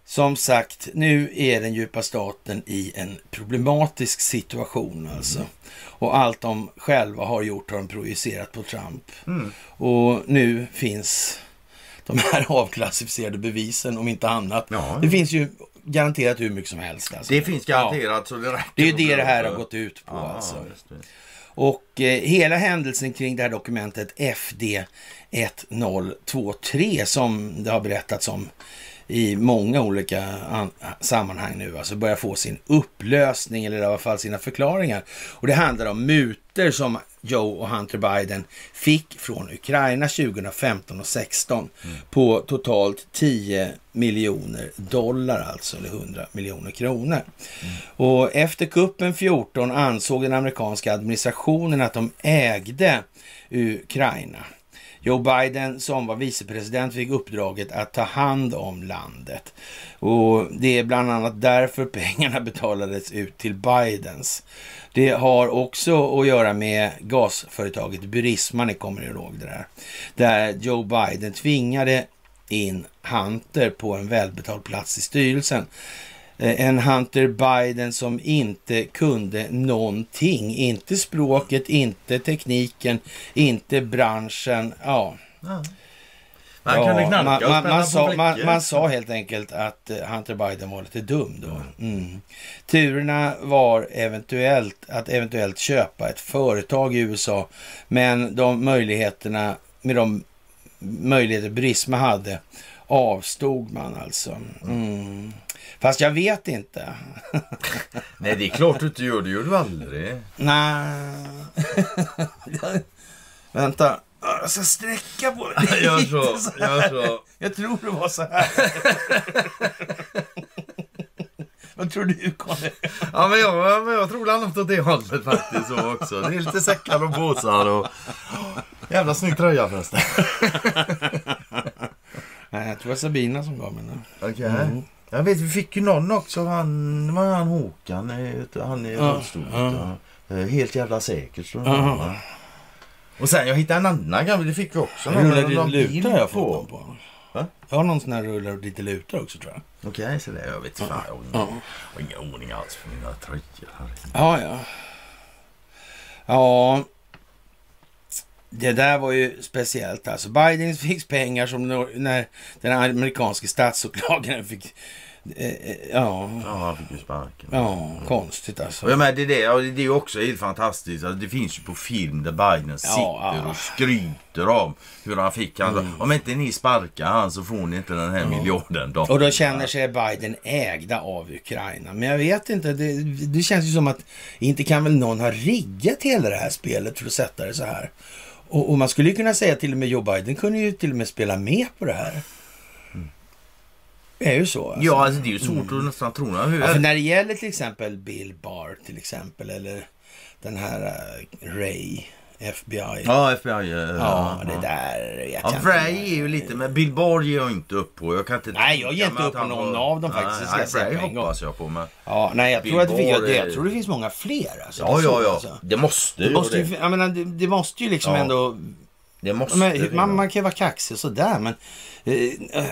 Som sagt, nu är den djupa staten i en problematisk situation alltså. Och allt de själva har gjort har de projicerat på Trump. Mm. Och nu finns de här avklassificerade bevisen, om inte annat. Ja. Det finns ju garanterat hur mycket som helst. Alltså. Det finns garanterat så det räcker. Det är det det här har gått ut på Ja, alltså. just det. Och eh, hela händelsen kring det här dokumentet FD 1023 som det har berättats om i många olika an- sammanhang nu, alltså börjar få sin upplösning eller i alla fall sina förklaringar. Och det handlar om muter som Joe och Hunter Biden fick från Ukraina 2015 och 16 på totalt 10 miljoner dollar alltså, eller 100 miljoner kronor. Och efter kuppen 14 ansåg den amerikanska administrationen att de ägde Ukraina. Joe Biden som var vicepresident fick uppdraget att ta hand om landet. Och det är bland annat därför pengarna betalades ut till Bidens. Det har också att göra med gasföretaget Burisma, ni kommer ihåg det där. Där Joe Biden tvingade in Hunter på en välbetald plats i styrelsen. Eh, En Hunter Biden som inte kunde någonting. Inte språket, inte tekniken, inte branschen. Ja, Ja. Man ja, kunde knarka man, man, man, sa, man, man sa helt enkelt att eh, Hunter Biden var lite dum då. Mm. Turerna var eventuellt att eventuellt köpa ett företag i USA. Men de möjligheterna, med de möjligheter Burisma hade avstod man alltså. Mm. Fast jag vet inte. Nej, det är klart du inte gör. Det gör du aldrig. Nej. Vänta. Jag ska sträcka på mig Gör så, så gör så. Jag tror det var så här. Vad tror du Conny? Ja, men jag, men jag tror landat åt det hållet faktiskt så också. Det är lite säckar och påsar och... Jävla snygg tröja förresten. Nej, jag tror det var Sabina som gav mig den. Okej. Jag vet, vi fick ju någon också. Han, var han Håkan. eh, Han är i rullstol. ja. Ja. Eh, Helt jävla säkert. Ja. Och sen jag hittade en annan gammal. Det fick vi också. Någon- det någon lutar jag på? Va? Jag har någon sån här rullar och lite lutar också tror jag. Okej, så det. Jag vet fan. Jag har ingen, ordning alls på mina tröjor här. Ja, ja. Ja. Det där var ju speciellt alltså. Biden fick pengar som när den amerikanske statsåklagaren fick... Eh, eh, ja, Ja, han fick ju sparken. ja, konstigt Och alltså. jag menar, det, är det, och det är också helt fantastiskt. Alltså, det finns ju på film där Biden sitter ja. Mm. och skryter om hur han fick han. Om inte ni sparkar han så får ni inte den här miljarden. Då. Och då känner sig Biden ägda av Ukraina. Men jag vet inte, det, det känns ju som att inte kan väl någon ha riggat hela det här spelet för att sätta det så här. Och, och man skulle ju kunna säga till och med Joe Biden kunde ju till och med spela med på det här. Det är ju så. Alltså. Ja, alltså, det är ju svårt att nästan tro. Hur, Ja, för när det gäller till exempel Bill Barr till exempel eller den här uh, Ray, FBI. Ja, FBI. Ja, Ja, det där vet Ja, jag inte. Frey är ju lite, men Bill Barr ger jag inte upp på. Jag kan inte Nej, jag ger inte upp på någon var- av dem faktiskt, Nej, en gång. hoppas jag på. Men... Ja, nej, jag Bill tror, att Barr jag, jag tror det finns många fler. Alltså. Ja, ja, ja. alltså. Det måste Det ju måste, det. ju, jag menar, det, det måste ju liksom Ja. ändå... Det måste Men, man, man kan ju vara kaxig sådär, men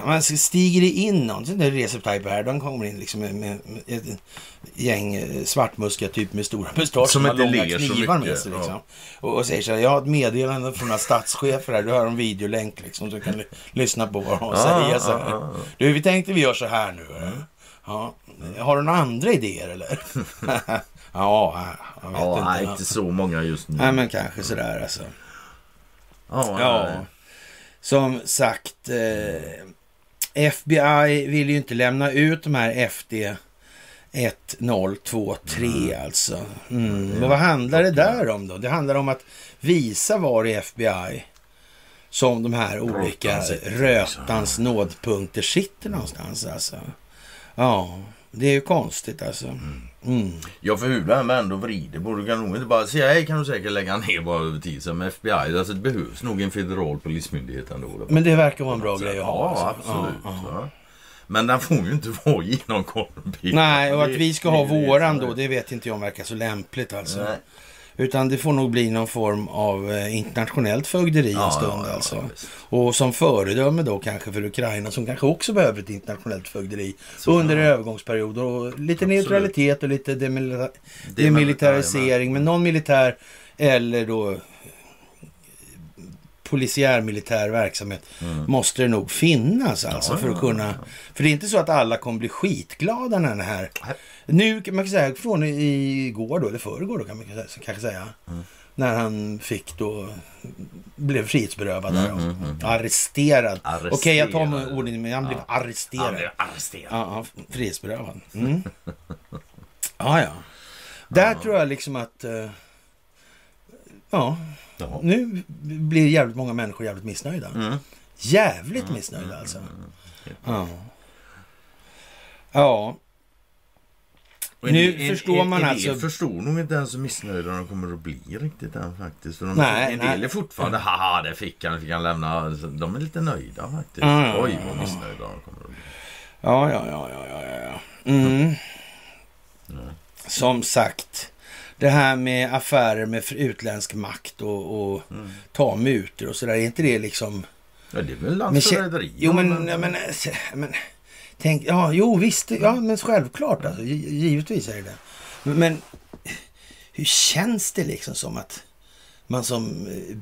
man stiger det in någon, Recep Tayyip Erdogan kommer in liksom med, med, med ett gäng eh, svartmuskiga typ med stora mustascher Som har inte långa ler så knivar med mycket, sig. ja. Liksom. Och, och säger så här, jag har ett meddelande från några statschefer här, du har en videolänk liksom, så du kan ly- lyssna på vad de Ja, säger. Så ja, här. ja, ja. Du, vi tänkte vi gör så här nu. eller? Ja. Har du några andra idéer eller? ja, jag vet Ja, inte. nej, inte så många just nu. Nej, men kanske sådär alltså. Ja, Ja. Som sagt. Eh, FBI vill ju inte lämna ut de här FD 1023 alltså. Mm. Och vad handlar det där om då? Det handlar om att visa var i FBI som de här olika Rötans sitter, rötans nådpunkter sitter någonstans alltså. Ja, det är ju konstigt alltså. Mm. Ja, för hur det än ändå vrider på det kan nog inte bara säga hej kan du säkert lägga ner bara över tid som FBI. Alltså det behövs nog en federal polismyndighet ändå. Men det verkar vara en bra grej att ha. Ja, alltså. absolut. Ja. Men den får ju inte vara genomkorrumperad. Nej, och att vi ska ha våran då, det vet inte jag om verkar så lämpligt alltså. Nej. Utan det får nog bli någon form av eh, internationellt fögderi en Ja, stund ja, alltså. ja, och som föredöme då kanske för Ukraina som kanske också behöver ett internationellt fögderi Så, under ja. övergångsperioder. Och lite neutralitet och lite demilita- demilitarisering. Men någon militär eller då eh, polisiär militär verksamhet Mm. måste det nog finnas alltså Ja, för att kunna... ja. För det är inte så att alla kommer bli skitglada när det här... Nu kan man säga från igår då, eller förrgår då kan man kanske- säga. Mm. När han fick då, blev frihetsberövad där Mm, då. mm, mm. Arresterad. Arresterad. Okej, jag tar med orden, men han blev arresterad. Han blev arresterad. Ja, ja, frihetsberövad. Mm. ja, ja. Där tror jag liksom att... eh, ja, Ja. nu blir jävligt många människor jävligt missnöjda. Mm. Jävligt missnöjda alltså. Ja. Ja. Och en Nu del- förstår en, man en alltså- förstår nog inte ens hur missnöjda de kommer att bli riktigt än faktiskt. De, Nej, en del är fortfarande, haha det fick han, fick han lämna. Alltså, De är lite nöjda faktiskt. Ja, ja, Oj ja, vad ja. missnöjda de kommer att bli. Ja, ja, ja, ja, ja, ja, ja. Mm. Som sagt, det här med affärer med utländsk makt och, och Mm. ta mutor och sådär, är inte det liksom... Ja, det är väl Men, landsförräderi. jo, men, ja, men, men, tänk, ja, jo, visst, ja, men självklart alltså, gi- givetvis är det det. Men, men hur känns det liksom som att man som eh,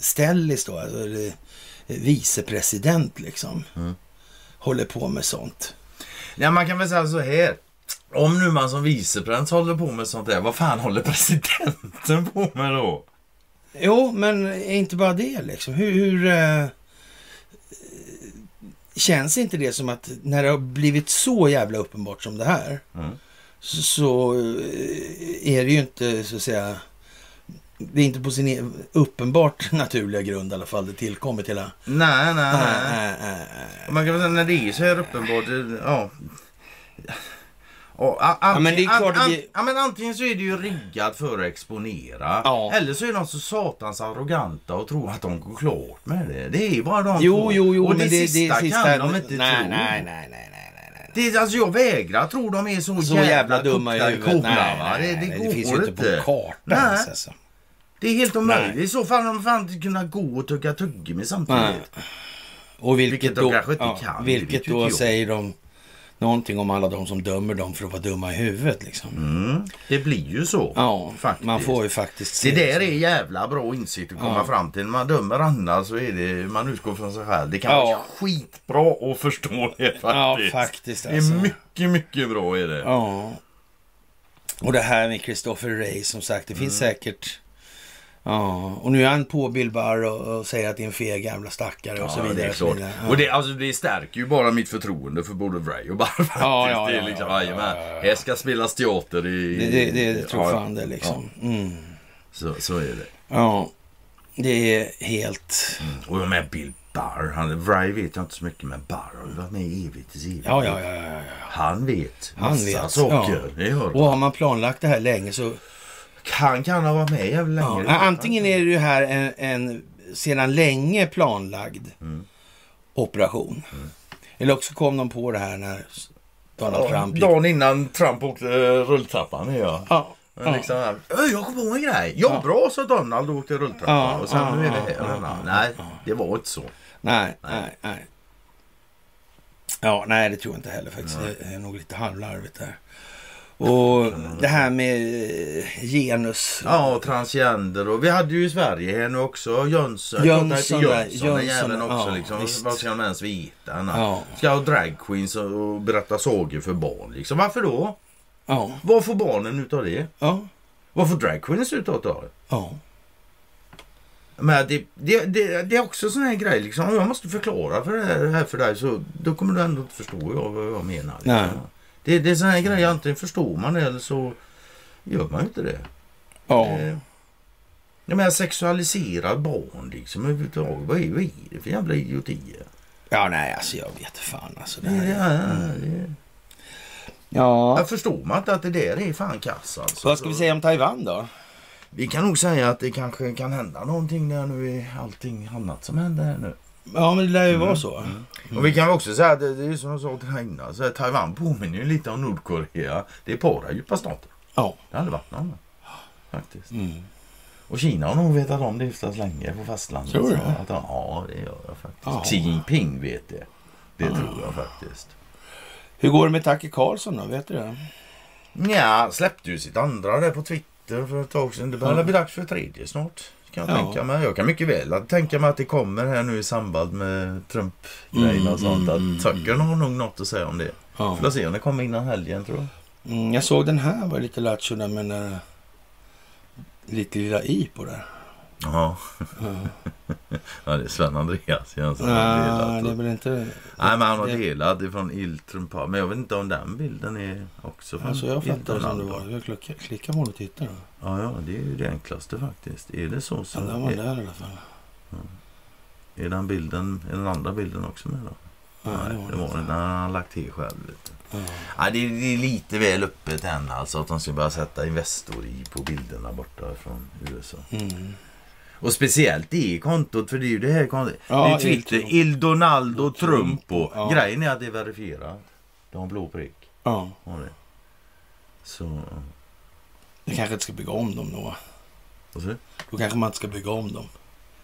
Stellis då, alltså, eh, vicepresident liksom, Mm. håller på med sånt? Ja, man kan väl säga så här. Om nu man som viceprins håller på med sånt där, vad fan håller presidenten på med då? Jo, men inte bara det liksom. Hur... hur eh, känns inte det som att när det har blivit så jävla uppenbart som det här Mm. så, så eh, är det ju inte så att säga... Det är inte på sin e- uppenbart naturliga grund i alla fall det tillkommit hela... Nej, nej, Äh, nej. äh, äh. Man kan väl säga när det är så här uppenbart, det- ja. Och, a, Ja, men det an, an, ja, men antingen så är det ju riggat för att exponera. Ja. Eller så är de så satans arroganta och tror att de går klart med det. Det är bara de Jo, två. jo, jo, Och det, det, sista det sista... kan de inte nej, tro. nej, nej, nej. Det, alltså jag vägrar tro de är så, Så jävla dumma i huvudet. coola, Nej, nej, det, det, går det finns ju inte på kartan alltså. Det är helt omöjligt. I så fall har de fan inte kunnat gå och tugga tuggummi samtidigt. Och vilket, Vilket de då, kanske inte ja, kan, Vilket då säger de någonting om alla de som dömer dem för att vara dumma i huvudet liksom. Mm, det blir ju så. Ja, faktiskt. man får ju faktiskt se Det där är jävla bra insikt att komma Ja. fram till. När man dömer andra så är det, man utgår från sig själv. Det kan Ja. vara skitbra att förstå det faktiskt. Ja, faktiskt Det är alltså. mycket, mycket bra är det. Ja. Och det här med Christopher Ray som sagt, det finns Mm. säkert... Ja, och nu är han på Bill Burr och, och säger att det är en feg jävla stackare och så Ja, vidare. det är så klart. Ja. Och det, alltså, det stärker ju bara mitt förtroende för både Ray och Barr. Ja, ja, det är liksom, ja, ja. Här ska spelas teater i... Det, det, det, tror ja, fan det liksom. Mm. Så, så är det. Ja, det är helt... Och med Bill Barr, han, Ray vet jag inte så mycket men Barr har ju varit med i evigt evigt. Ja, ja, ja, ja. Han vet Han massa vet. saker. Och har man planlagt det här länge så... Han kan ha varit med jävligt Ja, länge. antingen är det ju här en, en sedan länge planlagd Mm. operation. Eller också kom de på det här när Donald Ja, Trump gick... Dagen innan Trump åkte uh, rulltrappan. Ja. Ja, ja. Liksom, här, "Öj, jag kom på en grej. Ja, Ja. bra sa Donald och åkte rulltrappan. Ja, och sen ja, nu är det ja, här. ja, ja, nej, ja. det var inte så. Nej, Nej. nej, nej. Ja, nej det tror jag inte heller faktiskt. Det är nog lite halvlarvigt där. Och det här med eh, genus. Ja, och transgender och vi hade ju i Sverige här nu också Jönsson. Jönsson, Jönsson, Jönsson också ja, liksom. visst. Vad ska de ens veta? Ja. Ska ha dragqueens och, berätta sagor för barn liksom. Varför då? Ja, Vad får barnen utav det? ja, Vad får dragqueens utav det? ja. Men det, det, det, det är också sån här grej liksom. Om jag måste förklara för det här, för dig så då kommer du ändå inte förstå vad jag menar. Liksom. Nej. Det, det är sån här grej, antingen förstår man det eller så gör man inte det. ja. Eh, Jag menar sexualiserad barn liksom överhuvudtaget. Vad är, vad är det för jävla idiotier? Ja, nej, alltså jag vet fan alltså. Det här. är- det, Ja. jag förstår man inte att det där är fan kass alltså. Vad ska vi säga om Taiwan då? Vi kan nog säga att det kanske kan hända någonting där nu i allting annat som händer här nu. Ja, men det lär ju vara så. Och vi kan också säga att det, det är som jag sa till innan. Så här, Taiwan påminner ju lite om Nordkorea. Det är para djupa stater. Ja. Det aldrig varit någon. Faktiskt. Mm. Och Kina har nog vetat om det hyfsat länge på fastlandet. Tror du? Att, ja, det gör jag faktiskt. Ja. Xi Jinping vet det. Det tror jag faktiskt. Hur går det med Tacke Karlsson då? Vet du det? Ja, släppte ju sitt andra där på Twitter för ett tag sedan. Det börjar Ja. bli dags för tredje snart. Kan jag Ja. tänka mig. Jag kan mycket väl tänka mig att det kommer här nu i samband med Trump-grejerna Mm, och sånt. mm, Att Tucker har nog något att säga om det. Ja. Får se om det kommer innan helgen tror jag. Mm, jag såg den här var lite lattjo där med den där lite lilla i på där. Ja, Ja. ja det är Sven Andreas igen som har Nej, delat. det är väl inte... Nej, men han har delat ifrån Il Trumpa. Men jag vet inte om den bilden är också från Alltså jag fattar som det var. Jag klickar, klickar på den och tittar. Ja, ja, det är ju det enklaste faktiskt. Är det så så Ja, den var är, där i alla fall. är den bilden, är den andra bilden också med då? Ja, Nej, det var den. Den har han lagt till själv. Du. Ja. Ja, det, är, det är lite väl öppet än alltså att de ska börja sätta Investor i på bilderna borta från USA. Mm. Och speciellt det kontot, för det är ju det här kontot. Ja, det är Twitter, Il- Il Donaldo Trumpo, Trumpo. ja. Grejen är att det är verifierat. De har blå prick. ja. Det. Så... Det kanske inte ska bygga om dem då. Vad säger du? Då kanske man inte ska bygga om dem.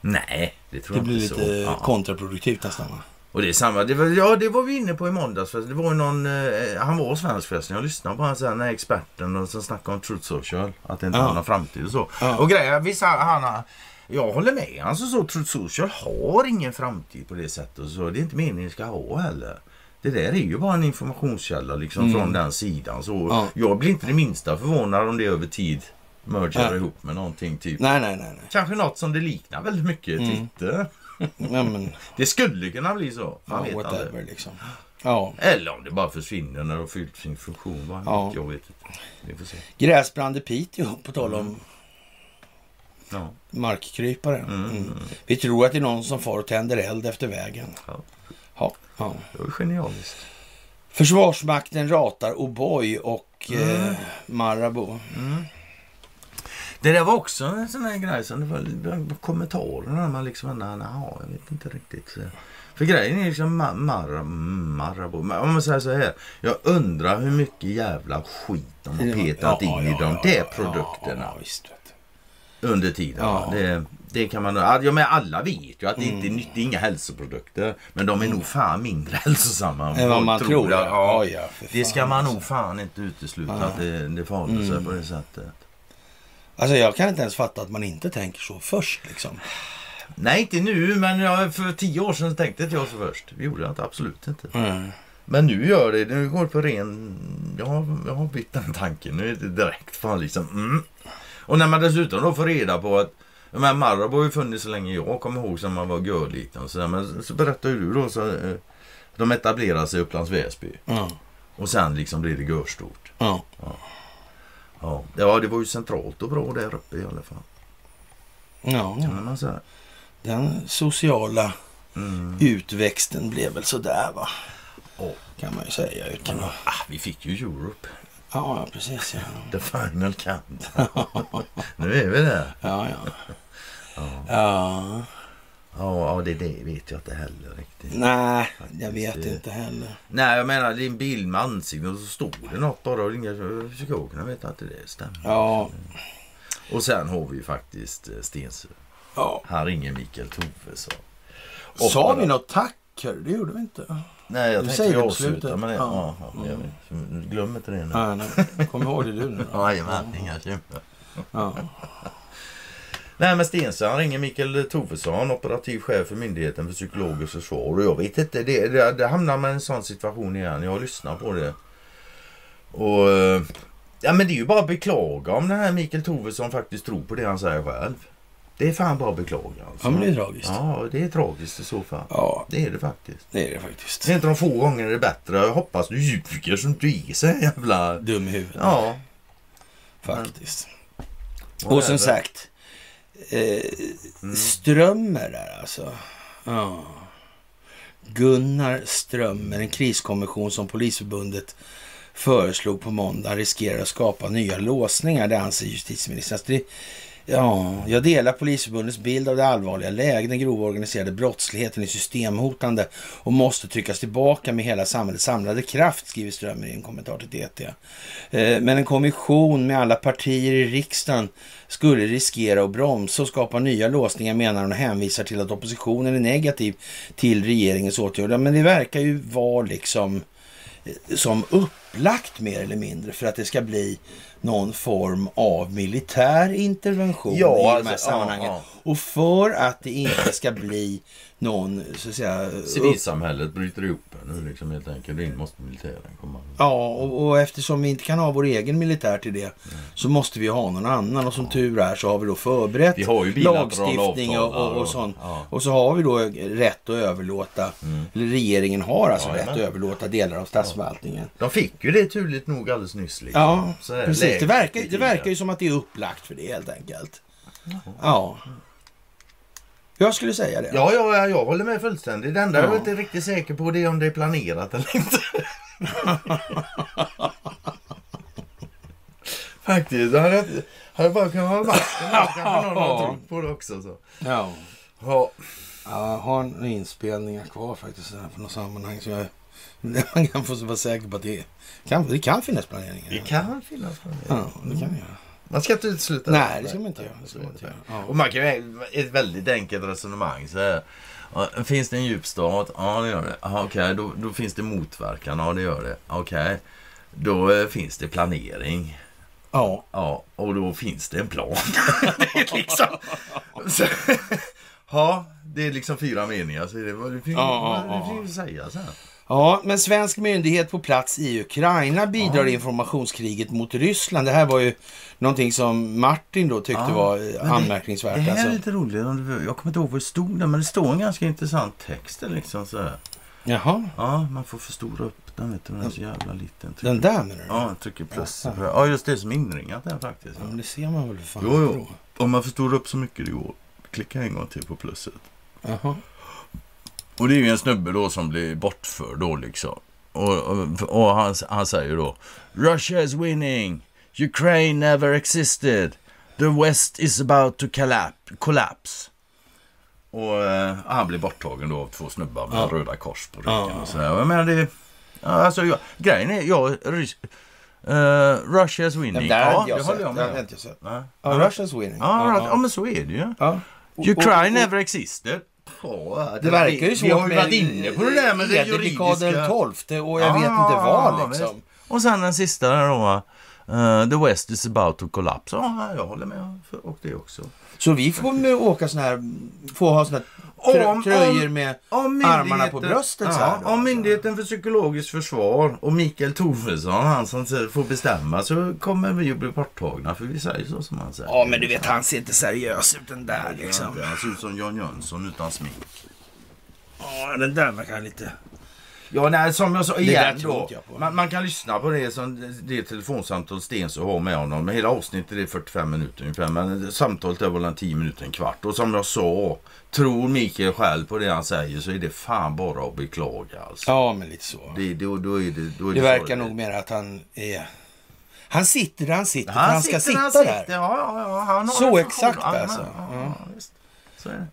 Nej, det tror Det jag blir inte lite så. Kontraproduktivt nästan. va? Och det är samma, det var, ja det var vi inne på i måndags. För det var någon, eh, han var svensk förresten. Jag lyssnade på honom sen, den här experten och som snackade om Truth Social. Att det inte Ja. har någon framtid och så. Ja. Och grejen, vissa, han, har- jag håller med. Alltså så, Truth Social har ingen framtid på det sättet. Så. Det är inte meningen det ska ha heller. Det där är ju bara en informationskälla liksom Mm. från den sidan. Så Ja. Jag blir inte det minsta förvånad om det över tid mergar Ja. ihop med någonting typ. Nej, nej, nej. nej. Kanske något som det liknar väldigt mycket Mm. Twitter. Ja, men, Det skulle kunna bli så. Man ja, whatever liksom. Ja. Eller om det bara försvinner när det har fyllt sin funktion. Vad Ja. Jag vet inte. Vi får se. Gräsbrand i Piteå, på tal om Ja. markkrypare. Mm. Mm. Vi tror att det är någon som far och tänder eld efter vägen. Ja. Ja. ja. Det var genialiskt. Försvarsmakten ratar O'boy och Mm. eh, Marabou. Det där var också en sån här grej som det var, det var kommentarer när man liksom undrar, "Jaha, jag vet inte riktigt. Så. För grejen är liksom ma- Mar- Marabou. Om man säger så här. Jag undrar hur mycket jävla skit de har petat in i de där produkterna. Ja, ja, visst, Under tiden. Ja. Ja. Det, det kan man... Ja, men alla vet ju att det inte är, det är inga hälsoprodukter. Men de är nog fan mindre hälsosamma än vad man tror. Ja, Ja, ja, för det ska man alltså. nog fan inte utesluta att det, det förhåller sig på det sättet. Alltså jag kan inte ens fatta att man inte tänker så först liksom. Nej, inte nu, men jag, för tio år sedan tänkte inte jag så först. Det gjorde jag inte, absolut inte. Mm. Men nu gör det, nu går det på ren... Jag har, jag har bytt den tanken. Nu är det direkt fan liksom... Mm. Och när man dessutom då får reda på att här Marabou har ju funnits så länge jag kommer ihåg som man var görliten. och men så berättar ju du då så eh, de etablerar sig i Upplands Väsby. Ja. Och sen liksom blir det görstort. Ja. Ja. ja, det var ju centralt och bra där uppe i alla fall. ja. Säga. Den sociala Mm. utväxten blev väl sådär va. Ja. Kan man ju säga utan att... Ah, vi fick ju Europe. Ja, ja precis ja. The final count. nu är vi där. Ja, ja. Ja. Ja, ja, det, det vet jag inte heller riktigt. Nej, jag vet det- inte heller. Nej, jag menar det är en bild med ansiktet och så står det något bara och inga psykologerna vet att det stämmer. Ja, Och sen har vi ju faktiskt eh, Stensö. ja. Han ringer Mikael Tovesson. Sa vi något tack? Det gjorde vi inte. Nej, jag Du tänkte avslutar slutet. med det. Ja. Ja. Ja, jag vet. Glöm inte det nu. Nej, nej. Kom ihåg det du nu. Jajamän, inga. Ja. Nej men Stensö han ringer Mikael Tovesson, operativ chef för Myndigheten för psykologiskt försvar. Och jag vet inte, det, det, det hamnar man i en sån situation igen. Jag lyssnar på det. Och... eh, Ja men det är ju bara att beklaga om den här Mikael Tovesson faktiskt tror på det han säger själv. Det är fan bara att beklaga alltså. ja, men det är tragiskt. Ja, det är tragiskt i så fall. Ja, Det är det faktiskt. det är det faktiskt. Det är inte de få gånger det är bättre. Jag hoppas du ljuger som du är så jävla... Dum i huvudet. Ja. Faktiskt. vad Och som sagt, eh, Strömmer där alltså. Ja. Gunnar Strömmer, en kriskommission som Polisförbundet föreslog på måndag riskerar att skapa nya låsningar, det anser justitieministern. Alltså det, ja, jag delar Polisförbundets bild av det allvarliga läget. Den grova organiserade brottsligheten är systemhotande och måste tryckas tillbaka med hela samhällets samlade kraft, skriver Strömmer i en kommentar till DT. Eh, men en kommission med alla partier i riksdagen skulle riskera att bromsa och skapa nya låsningar menar hon och hänvisar till att oppositionen är negativ till regeringens åtgärder. Men det verkar ju vara liksom eh, som upp upplagt mer eller mindre för att det ska bli någon form av militär intervention Ja, i de här alltså, ja, sammanhangen. ja. Och för att det inte ska bli någon, så att säga... upp- Civilsamhället bryter ihop nu liksom helt enkelt. In måste militären komma. Ja, och, och eftersom vi inte kan ha vår egen militär till det så måste vi ha någon annan. Och som tur är så har vi då förberett Vi har lagstiftning och, och, och ja. sånt. Ja. Mm. Och så har vi då rätt att överlåta, eller regeringen har alltså rätt Jajamän. att överlåta delar av statsförvaltningen. De fick ju det turligt nog alldeles nyss. Liksom. Ja, precis. Det verkar, det verkar ju som att det är upplagt för det helt enkelt. Ja. Jag skulle säga det. Ja, ja, ja, jag håller med fullständigt. Det enda jag Ja. inte är riktigt säker på det är om det är planerat eller inte. Faktiskt. Hade jag hade jag bara kunnat hålla masken så kanske någon har trott på det också. Så. Ja. Ja. Ja, jag har några inspelningar kvar faktiskt så här för något sammanhang som jag man kan få vara säker på att det kan, det kan finnas planeringar. Det kan finnas planering. Ja, det kan det göra. Man ska inte utesluta Nej, det ska man inte göra. Det ska man inte göra. Ja. Och man kan ju ett väldigt enkelt resonemang så här. Finns det en djup stat? Ja, det gör det. Okej, då, då finns det motverkan. Ja, det gör det. Okej, då eh, finns det planering. Ja. Ja, och då finns det en plan. det är liksom... Så, ja, det är liksom fyra meningar. Så det, det ja, vad ja. det finns att säga så här. Ja, men svensk myndighet på plats i Ukraina bidrar i informationskriget mot Ryssland. Det här var ju någonting som Martin då tyckte Ja, var det- anmärkningsvärt. Det här alltså. är lite roligt. Jag kommer inte ihåg vad det stod där, men det står en ganska intressant text där liksom så här. Jaha, Ja, man får förstora upp den vet du, den är så jävla liten. Trycker, den där menar du? Ja, trycker plus. Ja, just det som inringat där faktiskt. Ja, men det ser man väl för fan. Jo, jo. Om man förstorar upp så mycket det går, klicka en gång till på plusset. Jaha. Och det är ju en snubbe då som blir bortförd då liksom. Och, och, och han, han säger då Russia is winning. Ukraine never existed. The West is about to collapse. Och eh, han blir borttagen då av två snubbar med Ja. röda kors på ryggen. Ja. Och så här. Och Jag menar det... Ja, alltså, jag, grejen är, jag, Uh, Russia's winning. Nej, där ja, jag det håller jag Det med om. Ja, Ja, Russia's winning. ja, ja, men så är det ju. ja. Ukraine never existed. Ja, Det verkar ju svårt Vi har ju varit inne på det där med det juridiska. den XII och jag Ja, vet inte vad liksom. Och sen den sista där då. Uh, the West is about to collapse. Ja, jag håller med och det också. Så vi får åka sån här, få ha såna här Om- tröjor med Om armarna på bröstet så här ja, då, Om alltså. Myndigheten för psykologiskt försvar och Mikael Toresson, han som får bestämma, så kommer vi att bli borttagna. För vi säger så som han säger. Ja, men du vet, han ser inte seriös ut den där liksom. Ja, Han ser ut som Jan Jönsson utan smink. Ja, den där verkar lite... Ja, nej, som jag sa där igen då. Man, man kan lyssna på det som det telefonsamtal Stensö har med honom. Men hela avsnittet är 45 minuter ungefär. Men samtalet är väl en 10 minuter, en kvart. Och som jag sa, tror Mikael själv på det han säger så är det fan bara att beklaga alltså. Ja, men lite så. Det, då, då är det, då är Det så verkar det- nog mer att han är... Han sitter där han sitter, Han, han ska sitter, sitta han där. sitter, Ja, ja, ja, har Så en exakt, Ja, alltså. Ja, Ja. ja. Så är det.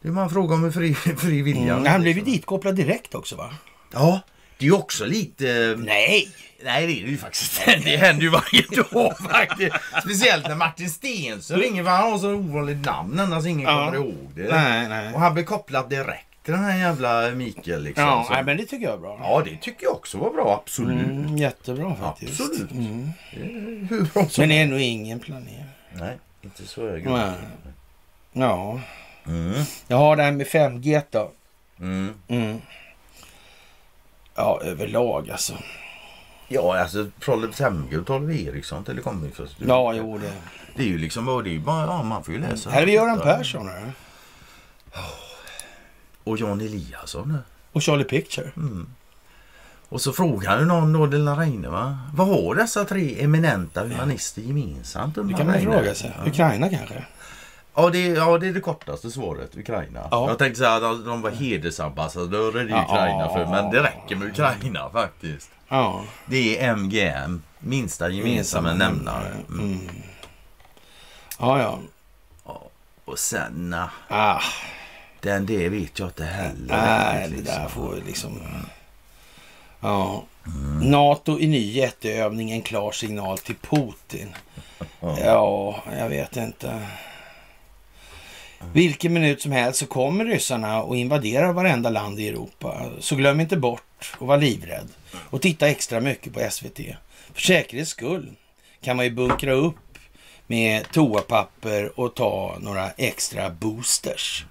Det är bara en fråga om fri, fri vilja. Mm, han blev ju ditkopplad direkt också va? Ja, det är ju också lite... Nej! Nej, det är det ju faktiskt Det händer ju varje dag faktiskt. Speciellt när Martin Stensson ringer för han har så ovanligt namn annars ingen Ja. kommer ihåg det. Nej, nej. Och han blir kopplad direkt till den här jävla Mikael liksom. Ja, Så- nej, men det tycker jag är bra. ja, det tycker jag också var bra. Absolut. Mm, jättebra faktiskt. Absolut. Mm. Det bra Men det är nog ingen planering. Nej, inte så hög. Nej. Ja. Mm. Jag har det här med 5G då. Mm. Mm. Ja, överlag alltså. Ja, alltså 5G och Trolle Eriksson telekominfrastruktur. Ja, jo det. Det är ju liksom, och det är bara, ja man får ju läsa. Här är vi Göran. Persson här. Och Jan Eliasson. Och Charlie Picture. Mm. Och så frågar ju någon då, Lilla Reine, va? Vad har dessa tre eminenta humanister gemensamt? Det kan man fråga sig. Ukraina kanske? Ja, det, ja, det är det kortaste svaret. Ukraina. Ja. Jag tänkte säga att de var hedersambassadörer i. Ukraina för, men det räcker med Ukraina faktiskt. Ja. Det är MGM, minsta gemensamma nämnare. Mm. Mm. Ja, ja. Och sen, Ah, den det vet jag inte heller. nej, det där liksom. får liksom... Ja. NATO i ny jätteövning, en klar signal till Putin. Ja, jag vet inte. Vilken minut som helst så kommer ryssarna och invaderar varenda land i Europa. Så glöm inte bort att vara livrädd och titta extra mycket på SVT. För säkerhets skull kan man ju bunkra upp med toapapper och ta några extra boosters.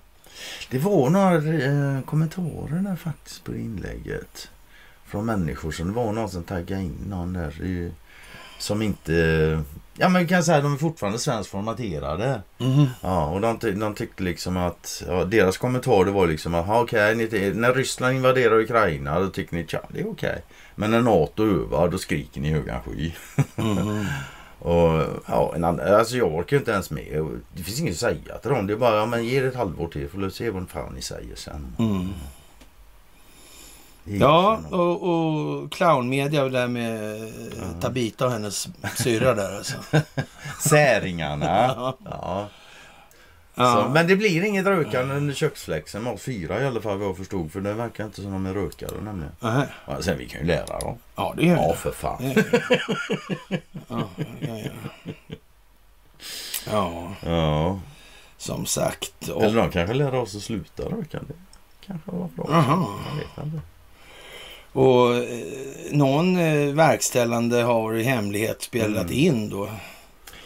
Det var några eh, kommentarer där faktiskt på inlägget. Från människor som det var någon som taggade in någon där som inte... Ja men kan säga att de är fortfarande svenskt formaterade. Ja, och de, de tyckte liksom att ja, deras kommentar det var liksom att "Ja, okej, ni- när Ryssland invaderar Ukraina då tycker ni att det är okej. Men när NATO övar då skriker ni högan sky. Mm. och ja, en annan, alltså jag orkar inte ens med. Det finns inget att säga till dem. Det är bara, ja men ge det ett halvår till får vi se vad fan ni säger sen. Mm. Det Ja, och, och clownmedia där med Tabita och hennes syrra där alltså. Säringarna. ja. Ja. Så, men det blir inget rökande under köksfläkten med oss fyra i alla fall vad jag förstod. För det verkar inte som de är rökare nämligen. Nähä. Ja, sen vi kan ju lära dem. Ja, det gör Ja det. för fan. Det det. Ja, ja, ja. ja, Ja. som sagt. Och, Eller de kanske lär oss att sluta röka. Det kanske var bra. Jaha. Jag vet inte. Och eh, någon eh, verkställande har i hemlighet spelat Mm. in då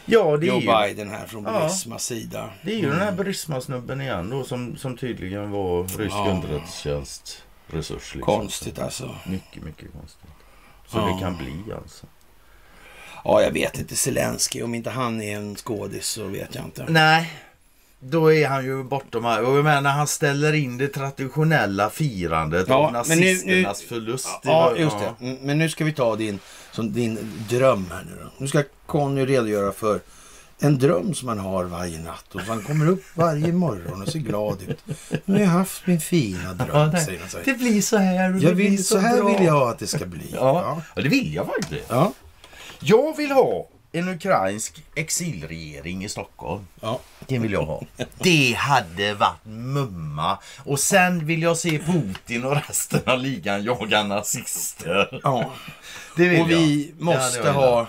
Ja det är, Joe ju, Biden här från Ja. Burismas sida. det är ju den här Burisma-snubben igen då som, som tydligen var rysk Ja. underrättelsetjänst resurs. Liksom. Konstigt alltså. Mycket, mycket konstigt. Så Ja. det kan bli alltså. Ja, jag vet inte. Zelensky, om inte han är en skådis så vet jag inte. Nej, då är han ju bortom här. Och jag menar han ställer in det traditionella firandet Ja, av men nu- nazisternas förlust. Ja, var- just det. Mm, Men nu ska vi ta din, som din dröm här nu då. Nu ska Conny redogöra för en dröm som han har varje natt. Och han kommer upp varje morgon och ser glad ut. Nu har jag haft min fina Ja, dröm, det, säger så här. det blir så här. och det Jag blir vill, så här bra. vill jag att det ska bli. Ja, ja, det vill jag faktiskt. Ja. Jag vill ha en ukrainsk exilregering i Stockholm. Ja. Det vill jag ha. Det hade varit mumma. Och sen vill jag se Putin och resten av ligan jaga nazister. ja. Det vill Och vi jag. Hade måste velat. ha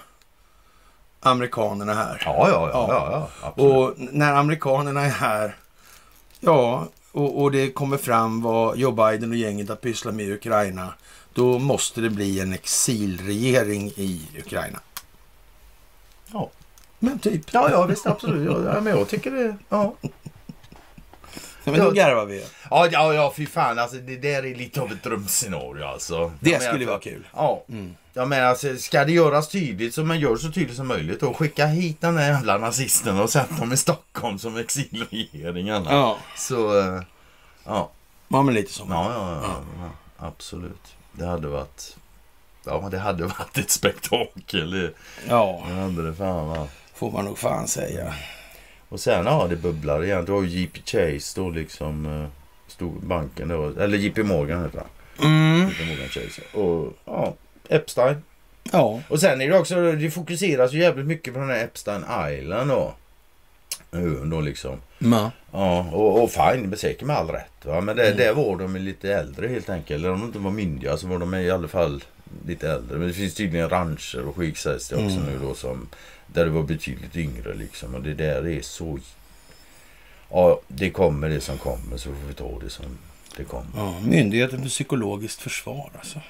amerikanerna här. Ja, ja, ja. ja, ja absolut. Och när amerikanerna är här, ja, och, och det kommer fram vad Joe Biden och gänget har pysslat med i Ukraina, då måste det bli en exilregering i Ukraina. Ja. Men typ. ja, ja, visst absolut. Ja, ja, men jag tycker det. Ja. Men då Ja. garvar vi. Ja, ja, ja, fy fan. Alltså, det där är lite av ett drömscenario alltså. Det Jag skulle menar, vara kul. Ja. Jag menar, alltså, ska det göras tydligt så man gör så tydligt som möjligt och skicka hit den där jävla nazisterna och sätta dem i Stockholm som exilregeringarna. Ja, Så, eh, ja. ja men lite så. Ja, ja, ja, ja, absolut. Det hade varit... Ja, det hade varit ett spektakel. Det, Ja, det hade det fan va. får man nog fan säga. Och sen, ja, det bubblar igen. Du har ju JP Chase då liksom. eh, Stor banken då. Eller JP Morgan heter han. Mm, JP Morgan Chase. Och ja, Epstein. ja. Och sen är det också, det fokuseras ju jävligt mycket på den här Epstein Island då. Ön då liksom. Ma. Ja, och, och fine, säkert med all rätt. Va? Men det, där var de lite äldre helt enkelt. Eller om de inte var myndiga så var de i alla fall lite äldre. Men det finns tydligen rancher och skit sägs det också Mm. nu då som där det var betydligt yngre liksom. Och det där är så... Ja, det kommer det som kommer så får vi ta det som det kommer. Ja, Myndigheten för psykologiskt försvar alltså.